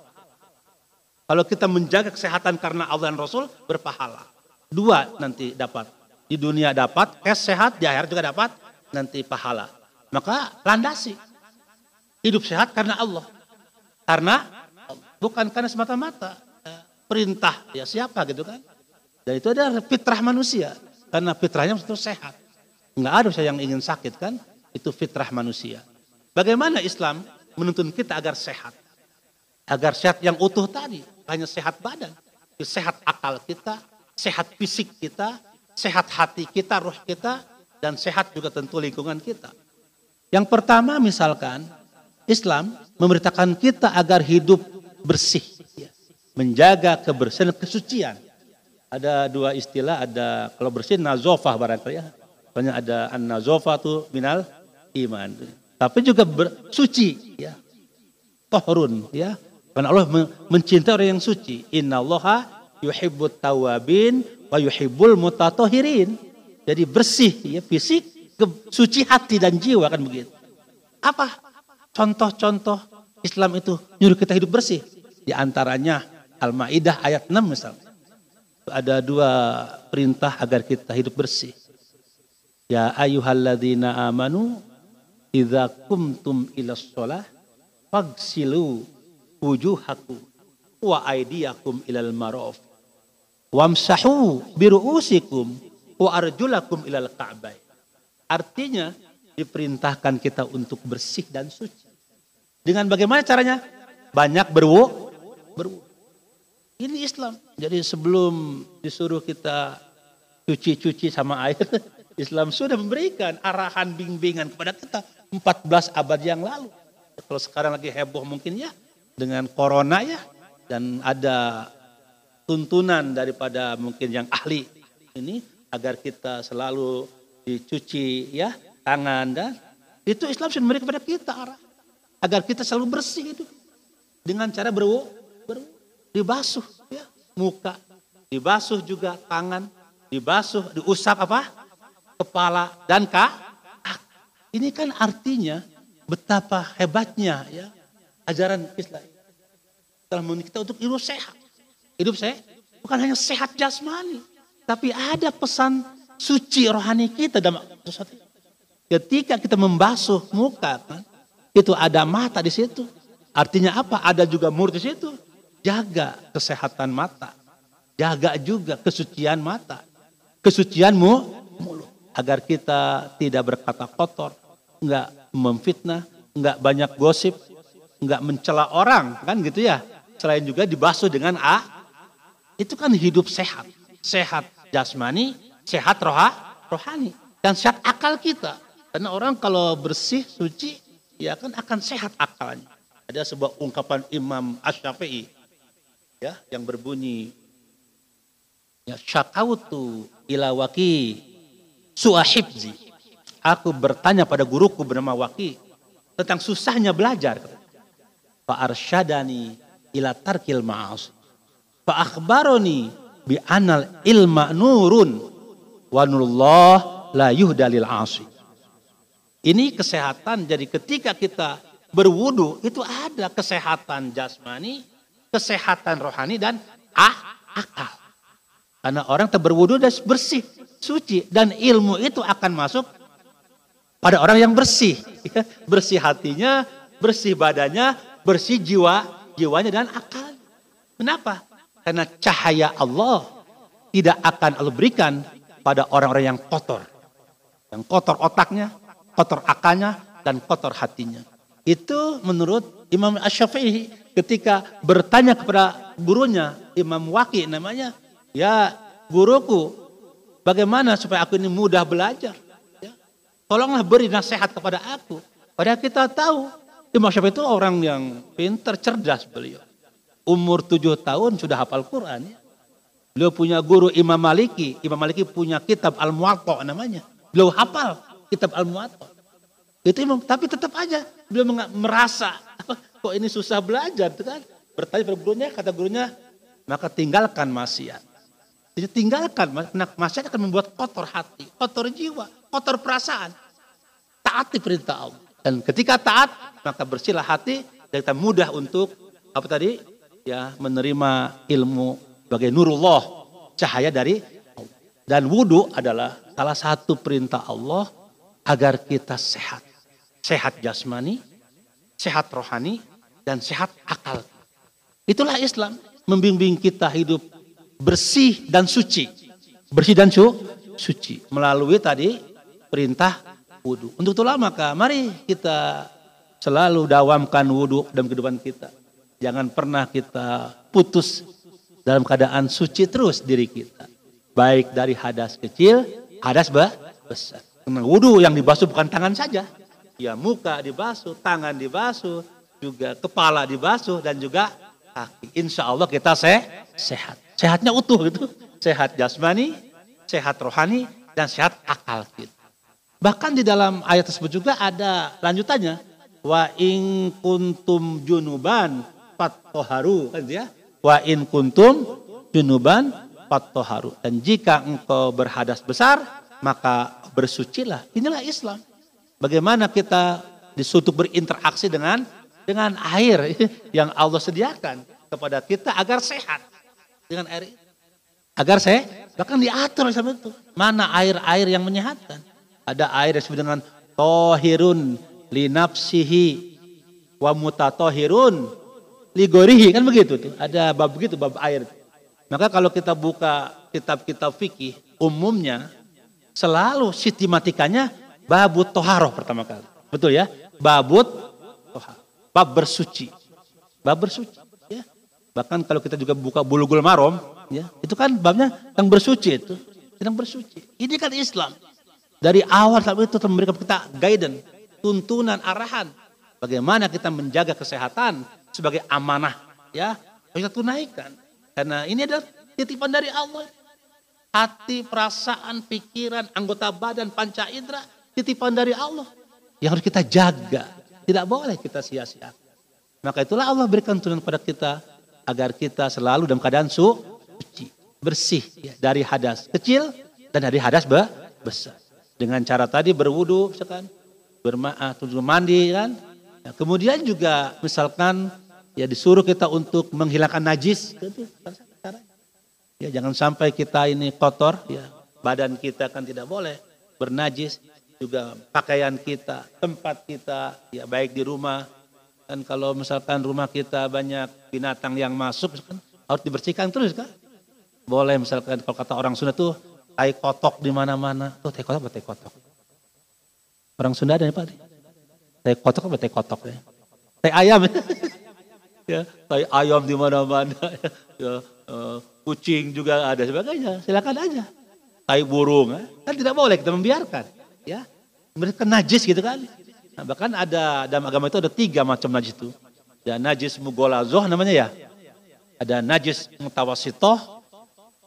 Kalau kita menjaga kesehatan karena Allah dan Rasul berpahala. Dua nanti dapat. Di dunia dapat, kes sehat, di akhirat juga dapat, nanti pahala. Maka landasi. Hidup sehat karena Allah. Karena bukan karena semata-mata perintah ya siapa gitu kan. Dan itu adalah fitrah manusia. Karena fitrahnya itu sehat. Enggak ada yang ingin sakit kan. Itu fitrah manusia. Bagaimana Islam menuntun kita agar sehat. Agar sehat yang utuh tadi. Hanya sehat badan. Sehat akal kita. Sehat fisik kita. Sehat hati kita, roh kita. Dan sehat juga tentu lingkungan kita. Yang pertama misalkan Islam memberitakan kita agar hidup bersih. Menjaga kebersihan, kesucian ada dua istilah, ada kalau bersih nazofah barangkali ya. Soalnya ada an tuh minal iman. Tapi juga bersuci ya. Tohrun ya. Karena Allah mencintai orang yang suci. Inna allaha yuhibbut tawabin wa yuhibbul mutatohirin. Jadi bersih ya fisik, suci hati dan jiwa kan begitu. Apa contoh-contoh Islam itu nyuruh kita hidup bersih? Di antaranya Al-Maidah ayat 6 misalnya ada dua perintah agar kita hidup bersih. Ya ayyuhalladzina amanu idza kumtum ila shalah fagsilu wujuhakum wa aydiyakum ilal maraf wamsahu biruusikum wa arjulakum ilal ka'bah. Artinya diperintahkan kita untuk bersih dan suci. Dengan bagaimana caranya? Banyak berwu, berwu. Ini Islam. Jadi sebelum disuruh kita cuci-cuci sama air, Islam sudah memberikan arahan bimbingan kepada kita 14 abad yang lalu. Kalau sekarang lagi heboh mungkin ya dengan corona ya dan ada tuntunan daripada mungkin yang ahli ini agar kita selalu dicuci ya tangan dan itu Islam sudah memberikan kepada kita arah agar kita selalu bersih itu dengan cara berwu, berwu dibasuh ya, muka, dibasuh juga tangan, dibasuh, diusap apa? Kepala dan kak. Ini kan artinya betapa hebatnya ya ajaran Islam. Telah kita untuk hidup sehat. Hidup sehat bukan hanya sehat jasmani, tapi ada pesan suci rohani kita dalam Ketika kita membasuh muka kan, itu ada mata di situ. Artinya apa? Ada juga mulut di situ. Jaga kesehatan mata. Jaga juga kesucian mata. Kesucianmu mulut. Agar kita tidak berkata kotor. Enggak memfitnah. Enggak banyak gosip. Enggak mencela orang. Kan gitu ya. Selain juga dibasuh dengan A. Itu kan hidup sehat. Sehat jasmani. Sehat roha, rohani. Dan sehat akal kita. Karena orang kalau bersih, suci. Ya kan akan sehat akalnya. Ada sebuah ungkapan Imam Ash-Syafi'i ya yang berbunyi ya syakautu ila waki suahibzi. Aku bertanya pada guruku bernama Waki tentang susahnya belajar. Fa arsyadani ila tarkil ma'as. Bi anal ilma nurun. Wa nurullah la yuhdalil asi. Ini kesehatan jadi ketika kita berwudu itu ada kesehatan jasmani kesehatan rohani dan ah, akal. Karena orang berwudu dan bersih, suci. Dan ilmu itu akan masuk pada orang yang bersih. Ya, bersih hatinya, bersih badannya, bersih jiwa, jiwanya dan akal. Kenapa? Karena cahaya Allah tidak akan Allah berikan pada orang-orang yang kotor. Yang kotor otaknya, kotor akalnya, dan kotor hatinya. Itu menurut Imam Ash-Syafi'i ketika bertanya kepada gurunya, Imam Waki namanya, ya guruku, bagaimana supaya aku ini mudah belajar? Ya, tolonglah beri nasihat kepada aku. Padahal kita tahu, Imam Syafi'i itu orang yang pintar, cerdas beliau. Umur tujuh tahun sudah hafal Quran. Ya. Beliau punya guru Imam Maliki. Imam Maliki punya kitab Al-Muwatta namanya. Beliau hafal kitab Al-Muwatta. Itu imam, tapi tetap aja beliau merasa kok ini susah belajar kan. Bertanya pada gurunya, kata gurunya, maka tinggalkan maksiat. Jadi tinggalkan, maksiat akan membuat kotor hati, kotor jiwa, kotor perasaan. Taati perintah Allah. Dan ketika taat, maka bersihlah hati dan kita mudah untuk apa tadi? Ya, menerima ilmu sebagai nurullah, cahaya dari Allah. Dan wudhu adalah salah satu perintah Allah agar kita sehat. Sehat jasmani, sehat rohani, dan sehat akal. Itulah Islam membimbing kita hidup bersih dan suci. Bersih dan su, suci melalui tadi perintah wudhu. Untuk itulah maka mari kita selalu dawamkan wudhu dalam kehidupan kita. Jangan pernah kita putus dalam keadaan suci terus diri kita. Baik dari hadas kecil, hadas besar. Karena wudhu yang dibasuh bukan tangan saja. Ya muka dibasuh, tangan dibasuh, juga kepala dibasuh dan juga kaki. Insya Allah kita se sehat. Sehatnya utuh gitu. Sehat jasmani, sehat rohani, dan sehat akal kita. Bahkan di dalam ayat tersebut juga ada lanjutannya. Wa in kuntum junuban fattoharu. Kan ya? Wa in kuntum junuban fattoharu. Dan jika engkau berhadas besar, maka bersucilah. Inilah Islam. Bagaimana kita disuruh berinteraksi dengan dengan air yang Allah sediakan kepada kita agar sehat. Dengan air agar saya bahkan diatur sama itu. Mana air-air yang menyehatkan? Ada air yang disebut dengan tohirun linapsihi wa mutatohirun ligorihi kan begitu tuh. Ada bab begitu bab air. Maka kalau kita buka kitab-kitab fikih umumnya selalu sistematikanya babut toharoh pertama kali. Betul ya? Babut. Bab bersuci. Bab bersuci. Ya. Bahkan kalau kita juga buka bulugul marom, ya, itu kan babnya yang bersuci itu. Yang bersuci. Ini kan Islam. Dari awal sampai itu memberikan kita guidance, tuntunan, arahan. Bagaimana kita menjaga kesehatan sebagai amanah. ya Kita tunaikan. Karena ini adalah titipan dari Allah hati, perasaan, pikiran, anggota badan, panca indera, titipan dari Allah. Yang harus kita jaga. Tidak boleh kita sia-sia. Maka itulah Allah berikan tuntunan kepada kita agar kita selalu dalam keadaan suci, bersih ya, dari hadas kecil dan dari hadas besar. Dengan cara tadi berwudu, misalkan bermaaf, tujuh mandi kan. Ya, kemudian juga misalkan ya disuruh kita untuk menghilangkan najis. Ya jangan sampai kita ini kotor, ya badan kita kan tidak boleh bernajis, juga pakaian kita, tempat kita, ya baik di rumah. Dan kalau misalkan rumah kita banyak binatang yang masuk, kan harus dibersihkan terus kan. Boleh misalkan kalau kata orang Sunda tuh tai kotok di mana-mana. Tuh tai kotok apa tai kotok? Orang Sunda ada ya Pak? Tai kotok apa tai kotok ya? Tai ayam ya, tai ayam di mana-mana. ya, uh, kucing juga ada sebagainya. Silakan aja. Tai burung, eh? kan tidak boleh kita membiarkan. Ya, mereka najis gitu kan. Nah, bahkan ada dalam agama itu ada tiga macam najis itu. Ada najis mugolazoh namanya ya. Ada najis mutawasitoh,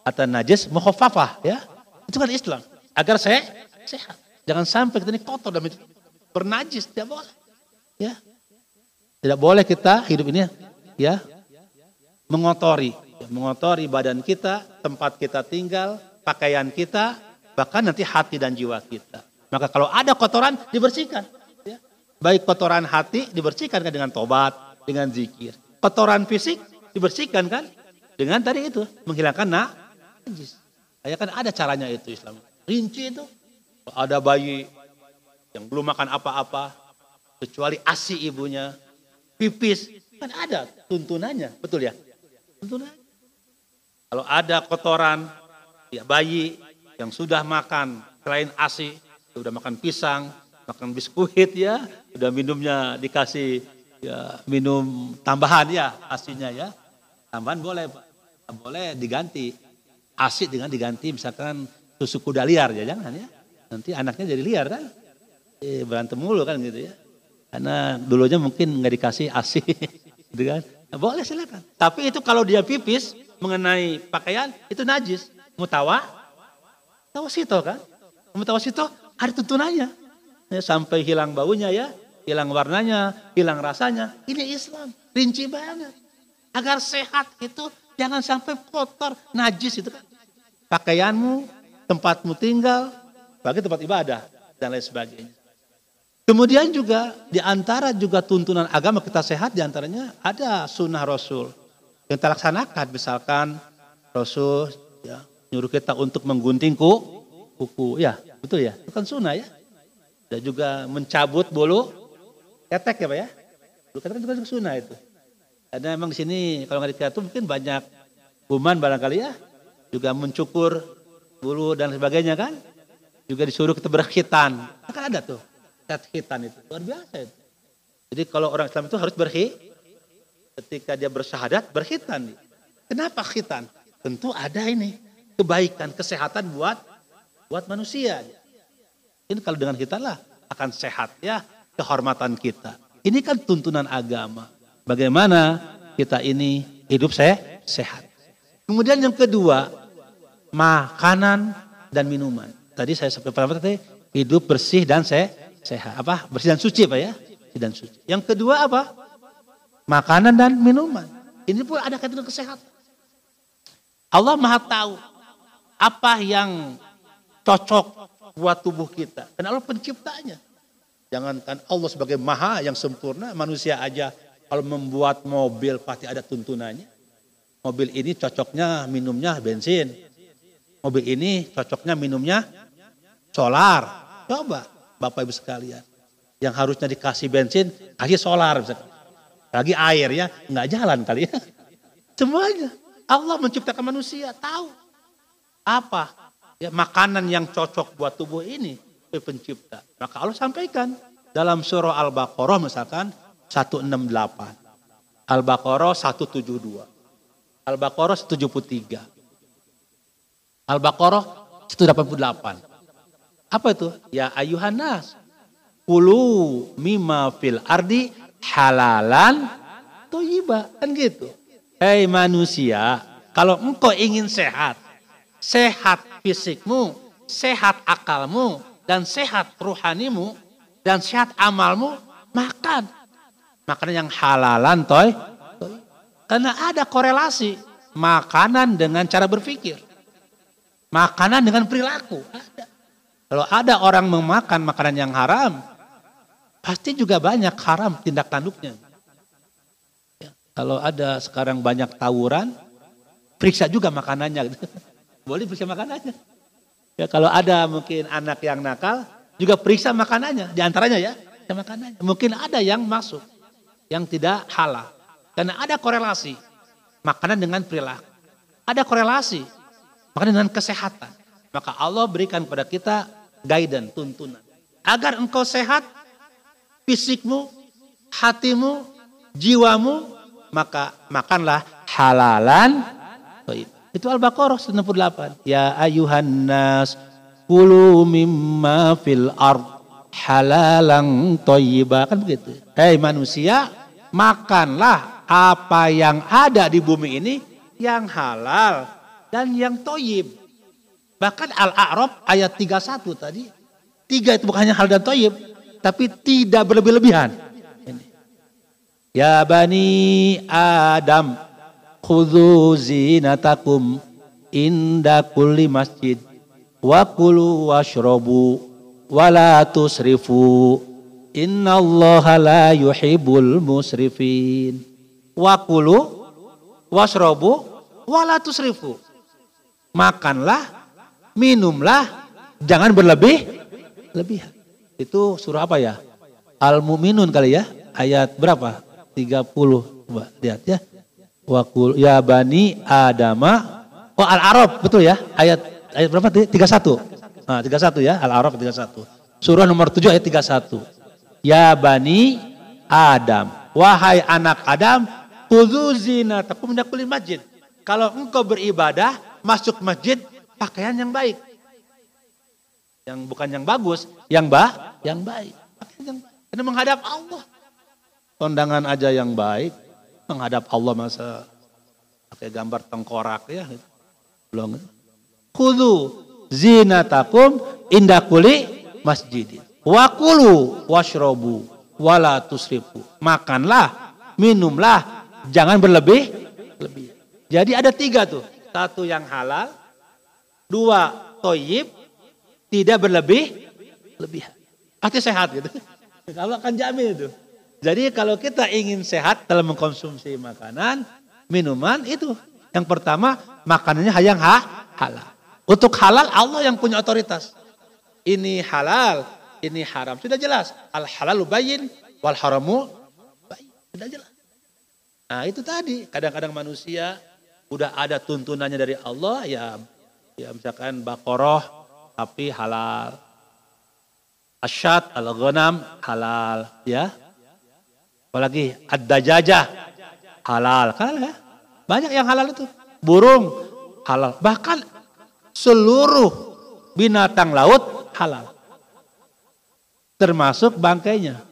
atau najis mukhafafah ya. Itu kan Islam. Agar saya sehat. Jangan sampai kita ini kotor dan bernajis, tidak boleh. Ya. Tidak boleh kita hidup ini ya mengotori mengotori badan kita, tempat kita tinggal, pakaian kita, bahkan nanti hati dan jiwa kita. Maka kalau ada kotoran dibersihkan. Ya. Baik kotoran hati dibersihkan kan dengan tobat, dengan zikir. Kotoran fisik dibersihkan kan dengan tadi itu menghilangkan najis. Ya kan ada caranya itu Islam. Rinci itu. Ada bayi yang belum makan apa-apa kecuali asi ibunya, pipis, kan ada tuntunannya, betul ya? Tuntunannya. Kalau ada kotoran, ya bayi yang sudah makan selain ASI, sudah makan pisang, makan biskuit ya, sudah minumnya dikasih ya minum tambahan ya asinya ya. Tambahan boleh boleh diganti. ASI dengan diganti misalkan susu kuda liar ya jangan ya. Nanti anaknya jadi liar kan. Eh, berantem mulu kan gitu ya. Karena dulunya mungkin nggak dikasih ASI gitu kan. Nah, boleh silakan. Tapi itu kalau dia pipis, mengenai pakaian itu najis. Mutawa, tawasito kan? Mutawasito ada tuntunannya. Ya, sampai hilang baunya ya, hilang warnanya, hilang rasanya. Ini Islam, rinci banget. Agar sehat itu jangan sampai kotor, najis itu kan. Pakaianmu, tempatmu tinggal, bagi tempat ibadah dan lain sebagainya. Kemudian juga di antara juga tuntunan agama kita sehat di antaranya ada sunnah Rasul yang kita laksanakan misalkan Rasul ya, nyuruh kita untuk menggunting ku, kuku ya betul ya itu kan sunnah ya dan juga mencabut bulu ketek ya pak ya bulu ketek kan juga sunnah itu Karena memang di sini kalau nggak dikata mungkin banyak kuman barangkali ya. Juga mencukur bulu dan sebagainya kan. Juga disuruh kita berkhitan. Kan ada tuh. Khitan itu. Luar biasa itu. Jadi kalau orang Islam itu harus berhi. Ketika dia bersyahadat berkhitan. Kenapa khitan? Tentu ada ini. Kebaikan, kesehatan buat buat manusia. Ini kalau dengan kita lah akan sehat ya kehormatan kita. Ini kan tuntunan agama. Bagaimana kita ini hidup saya sehat. Kemudian yang kedua, makanan dan minuman. Tadi saya sampai pertama tadi hidup bersih dan saya sehat. Apa? Bersih dan suci Pak ya? Bersih dan suci. Yang kedua apa? Makanan dan minuman. Ini pun ada kaitan kesehatan. Allah Maha tahu apa yang cocok buat tubuh kita. Karena Allah penciptanya. Jangankan Allah sebagai maha yang sempurna, manusia aja kalau membuat mobil pasti ada tuntunannya. Mobil ini cocoknya minumnya bensin. Mobil ini cocoknya minumnya solar. Coba Bapak Ibu sekalian. Yang harusnya dikasih bensin, kasih solar. Lagi air ya, nggak jalan kali ya. Semuanya. Allah menciptakan manusia, tahu. Apa ya, makanan yang cocok buat tubuh ini. Pencipta. Maka Allah sampaikan dalam surah Al-Baqarah misalkan 168. Al-Baqarah 172. Al-Baqarah 173. Al-Baqarah 188. Apa itu? Ya ayuhan nas. Kulu mima fil ardi halalan toyiba. Kan gitu. Hei manusia, kalau engkau ingin sehat, sehat fisikmu, sehat akalmu, dan sehat ruhanimu, dan sehat amalmu, makan makanan yang halalan toy. Karena ada korelasi makanan dengan cara berpikir. Makanan dengan perilaku. Kalau ada orang memakan makanan yang haram, pasti juga banyak haram tindak tanduknya. Ya, kalau ada sekarang banyak tawuran, periksa juga makanannya. Boleh periksa makanannya. Ya, kalau ada mungkin anak yang nakal, juga periksa makanannya. Di antaranya ya, makanannya. Mungkin ada yang masuk yang tidak halal. Karena ada korelasi makanan dengan perilaku. Ada korelasi makanan dengan kesehatan. Maka Allah berikan kepada kita guidance, tuntunan. Agar engkau sehat, fisikmu, hatimu, jiwamu, maka makanlah halalan. Itu Al-Baqarah 98. Ya ayuhan nas, kulu mimma fil ard halalang toyiba. Kan begitu. Hei manusia, makanlah apa yang ada di bumi ini yang halal dan yang toyib. Bahkan Al-A'raf ayat 31 tadi. Tiga itu bukannya hal dan toyib. Tapi tidak berlebih-lebihan. Ya Bani Adam. Khudhu zinatakum inda kulli masjid. Wa kulu washrobu. Wa la tusrifu Inna Allah la yuhibbul musrifin. Wa kulu wasrobu wala tusrifu. Makanlah, minumlah, jangan berlebih lebih. Itu surah apa ya? Al-Mu'minun kali ya, ayat berapa? 30. Coba lihat ya. Wa kulu ya bani Adama. Oh Al-Arab betul ya? Ayat ayat berapa? 31. Nah, 31 ya, Al-Arab 31. Surah nomor 7 ayat 31. Ya bani Adam. Wahai anak Adam. Kudu zinatakum kulit masjid. Kalau engkau beribadah, masuk masjid, pakaian yang baik. Yang bukan yang bagus, yang bah, yang baik. Yang baik. Karena menghadap Allah. Kondangan aja yang baik, menghadap Allah masa pakai gambar tengkorak ya. Belum. Kudu zinatakum indah kuli masjidin. Wakulu washrobu wala tusrifu. Makanlah, minumlah, jangan berlebih. Lebih. Jadi ada tiga tuh. Satu yang halal, dua toyib, tidak berlebih, lebih. Pasti sehat gitu. Allah akan jamin itu. Jadi kalau kita ingin sehat dalam mengkonsumsi makanan, minuman itu. Yang pertama makanannya yang ha, halal. Untuk halal Allah yang punya otoritas. Ini halal, ini haram. Sudah jelas. Al halalu bayin wal haramu bayin. Sudah jelas. Nah itu tadi, kadang-kadang manusia udah ada tuntunannya dari Allah ya ya misalkan bakoroh tapi halal. Asyad al-ghanam halal ya. Apalagi ad-dajajah halal. Halal ya? Banyak yang halal itu. Burung halal. Bahkan seluruh binatang laut halal. Termasuk bangkainya.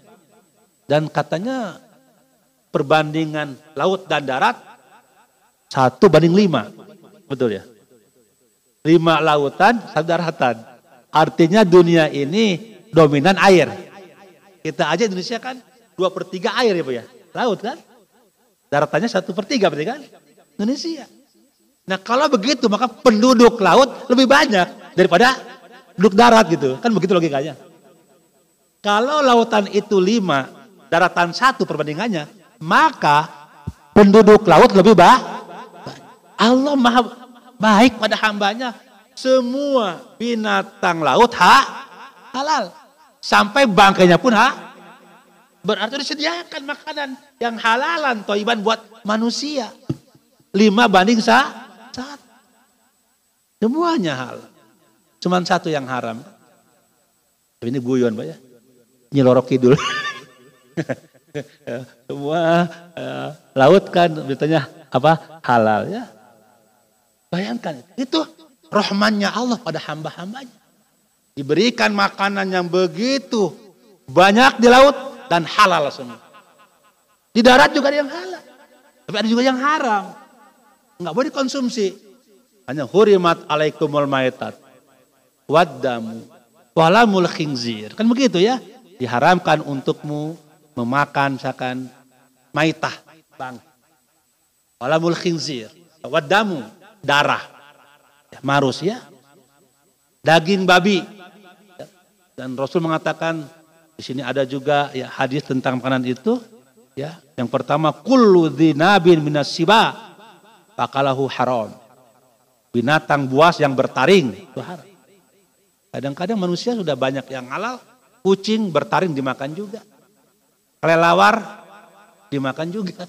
Dan katanya perbandingan laut dan darat satu banding lima. Betul ya? Lima lautan, satu daratan. Artinya dunia ini dominan air. Kita aja Indonesia kan dua per tiga air ya Pak ya. Laut kan? Daratannya satu per tiga berarti kan? Indonesia. Nah kalau begitu maka penduduk laut lebih banyak daripada penduduk darat gitu. Kan begitu logikanya. Kalau lautan itu lima, daratan satu perbandingannya, maka penduduk laut lebih baik. Allah maha baik pada hambanya. Semua binatang laut ha, halal. Sampai bangkainya pun ha. Berarti disediakan makanan yang halalan toiban buat manusia. Lima banding sa, satu. Semuanya halal. Cuman satu yang haram. Ini guyon Pak ya. Nyelorok kidul. Semua uh, laut kan beritanya apa halal ya. Bayangkan itu rohmannya Allah pada hamba-hambanya. Diberikan makanan yang begitu banyak di laut dan halal semua. Di darat juga ada yang halal. Tapi ada juga yang haram. Enggak boleh dikonsumsi. Hanya hurimat alaikumul maitat. Waddamu. Walamul khinzir. Kan begitu ya. Diharamkan untukmu memakan misalkan maitah bang walamul khinzir wadamu darah ya, marus ya daging babi dan Rasul mengatakan di sini ada juga ya hadis tentang makanan itu ya yang pertama kullu dzinabin minas siba fakalahu haram binatang buas yang bertaring itu haram kadang-kadang manusia sudah banyak yang halal kucing bertaring dimakan juga kelelawar dimakan juga.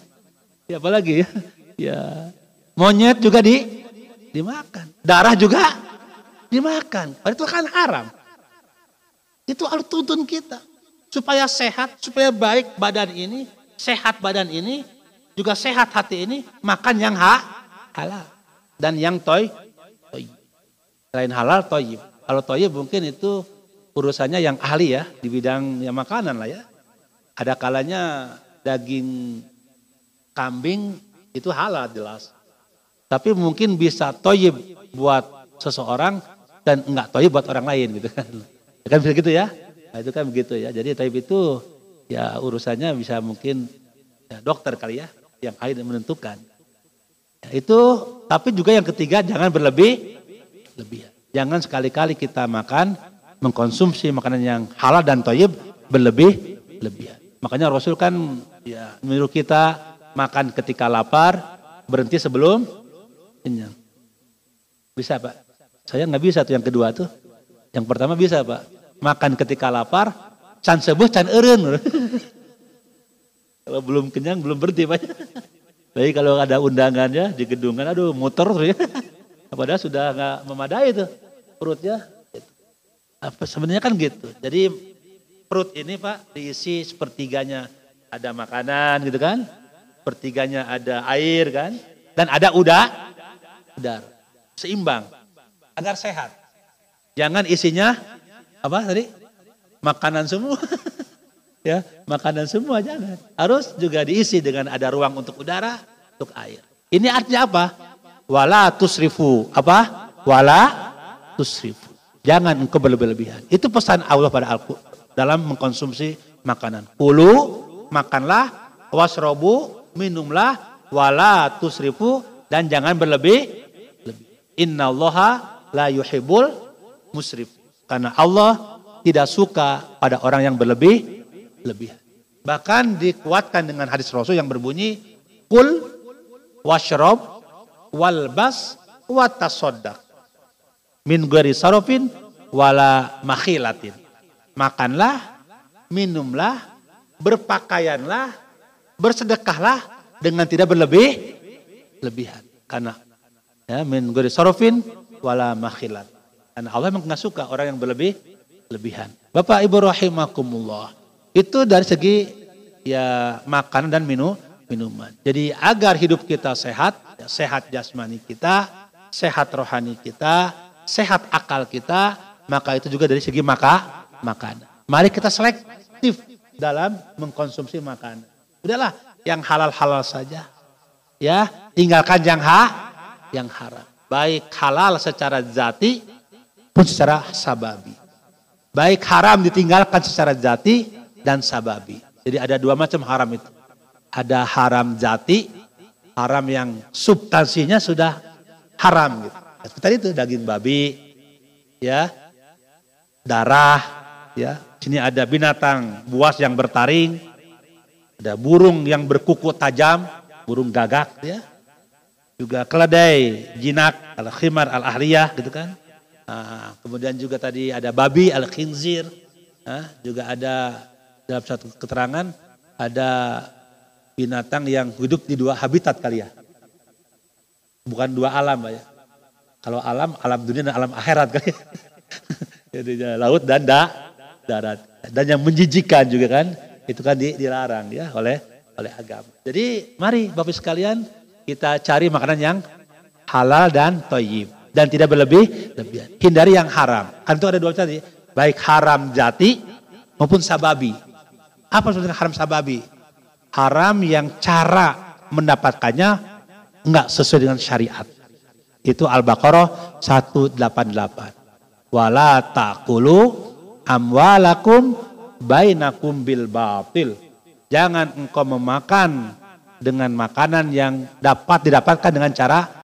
Ya apalagi ya? Ya monyet juga di dimakan. Darah juga dimakan. Itu kan haram. Itu harus tuntun kita. Supaya sehat, supaya baik badan ini, sehat badan ini, juga sehat hati ini, makan yang ha, halal. Dan yang toy, toy. Selain halal, toy. Kalau toy mungkin itu urusannya yang ahli ya, di bidang ya makanan lah ya. Ada kalanya daging kambing itu halal jelas. Tapi mungkin bisa toyib buat seseorang dan enggak toyib buat orang lain gitu kan. Kan bisa gitu ya. Nah, itu kan begitu ya. Jadi toyib itu ya urusannya bisa mungkin ya, dokter kali ya yang akhirnya menentukan. Ya, itu tapi juga yang ketiga jangan berlebih lebih. Jangan sekali-kali kita makan mengkonsumsi makanan yang halal dan toyib berlebih lebihan. Makanya Rasul kan ya menyuruh kita makan ketika lapar, berhenti sebelum kenyang. Bisa Pak? Saya nggak bisa tuh yang kedua tuh. Yang pertama bisa Pak. Makan ketika lapar, can sebuah can eren. kalau belum kenyang belum berhenti Pak. Tapi kalau ada undangannya di gedungan, aduh muter ya. Padahal sudah nggak memadai tuh perutnya. Apa sebenarnya kan gitu. Jadi perut ini Pak diisi sepertiganya ada makanan gitu kan. Sepertiganya ada air kan. Dan ada udah udara. Seimbang. Agar sehat. Jangan isinya apa tadi? Makanan semua. ya, makanan semua jangan. Harus juga diisi dengan ada ruang untuk udara, untuk air. Ini artinya apa? Wala tusrifu. Apa? Wala tusrifu. Jangan engkau. Itu pesan Allah pada Al-Quran dalam mengkonsumsi makanan. Kulu, makanlah, wasrobu, minumlah, wala tusrifu, dan jangan berlebih. Lebih. Inna allaha la yuhibul musrif. Karena Allah tidak suka pada orang yang berlebih. lebih. Bahkan dikuatkan dengan hadis Rasul yang berbunyi, Kul washrob walbas watasodak. Min gari sarofin wala makhilatin makanlah, minumlah, berpakaianlah, bersedekahlah dengan tidak berlebih lebihan. Karena ya min gori sorofin wala makhilat. Karena Allah memang nggak suka orang yang berlebih lebihan. Bapak Ibu rahimakumullah. Itu dari segi ya makanan dan minum minuman. Jadi agar hidup kita sehat, ya, sehat jasmani kita, sehat rohani kita, sehat akal kita, maka itu juga dari segi maka makan. Mari kita selektif dalam mengkonsumsi makanan. Udahlah, yang halal-halal saja. Ya, tinggalkan yang ha, yang haram. Baik halal secara zati pun secara sababi. Baik haram ditinggalkan secara zati dan sababi. Jadi ada dua macam haram itu. Ada haram zati, haram yang substansinya sudah haram gitu. Tadi itu daging babi, ya, darah, ya. Sini ada binatang buas yang bertaring, ada burung yang berkuku tajam, burung gagak ya. Juga keledai, jinak, al-khimar, al-ahliyah gitu kan. Nah, kemudian juga tadi ada babi, al-khinzir. Nah, juga ada dalam satu keterangan ada binatang yang hidup di dua habitat kali ya. Bukan dua alam ya. Kalau alam, alam dunia dan alam akhirat kali ya. Jadi laut dan da, darat. Dan yang menjijikan juga kan itu kan dilarang ya oleh oleh agama. Jadi mari Bapak sekalian kita cari makanan yang halal dan toyib dan tidak berlebih. Hindari yang haram. Kan itu ada dua tadi, baik haram jati maupun sababi. Apa maksudnya haram sababi? Haram yang cara mendapatkannya enggak sesuai dengan syariat. Itu Al-Baqarah 188. Wala taqulu amwalakum bainakum bil batil. Jangan engkau memakan dengan makanan yang dapat didapatkan dengan cara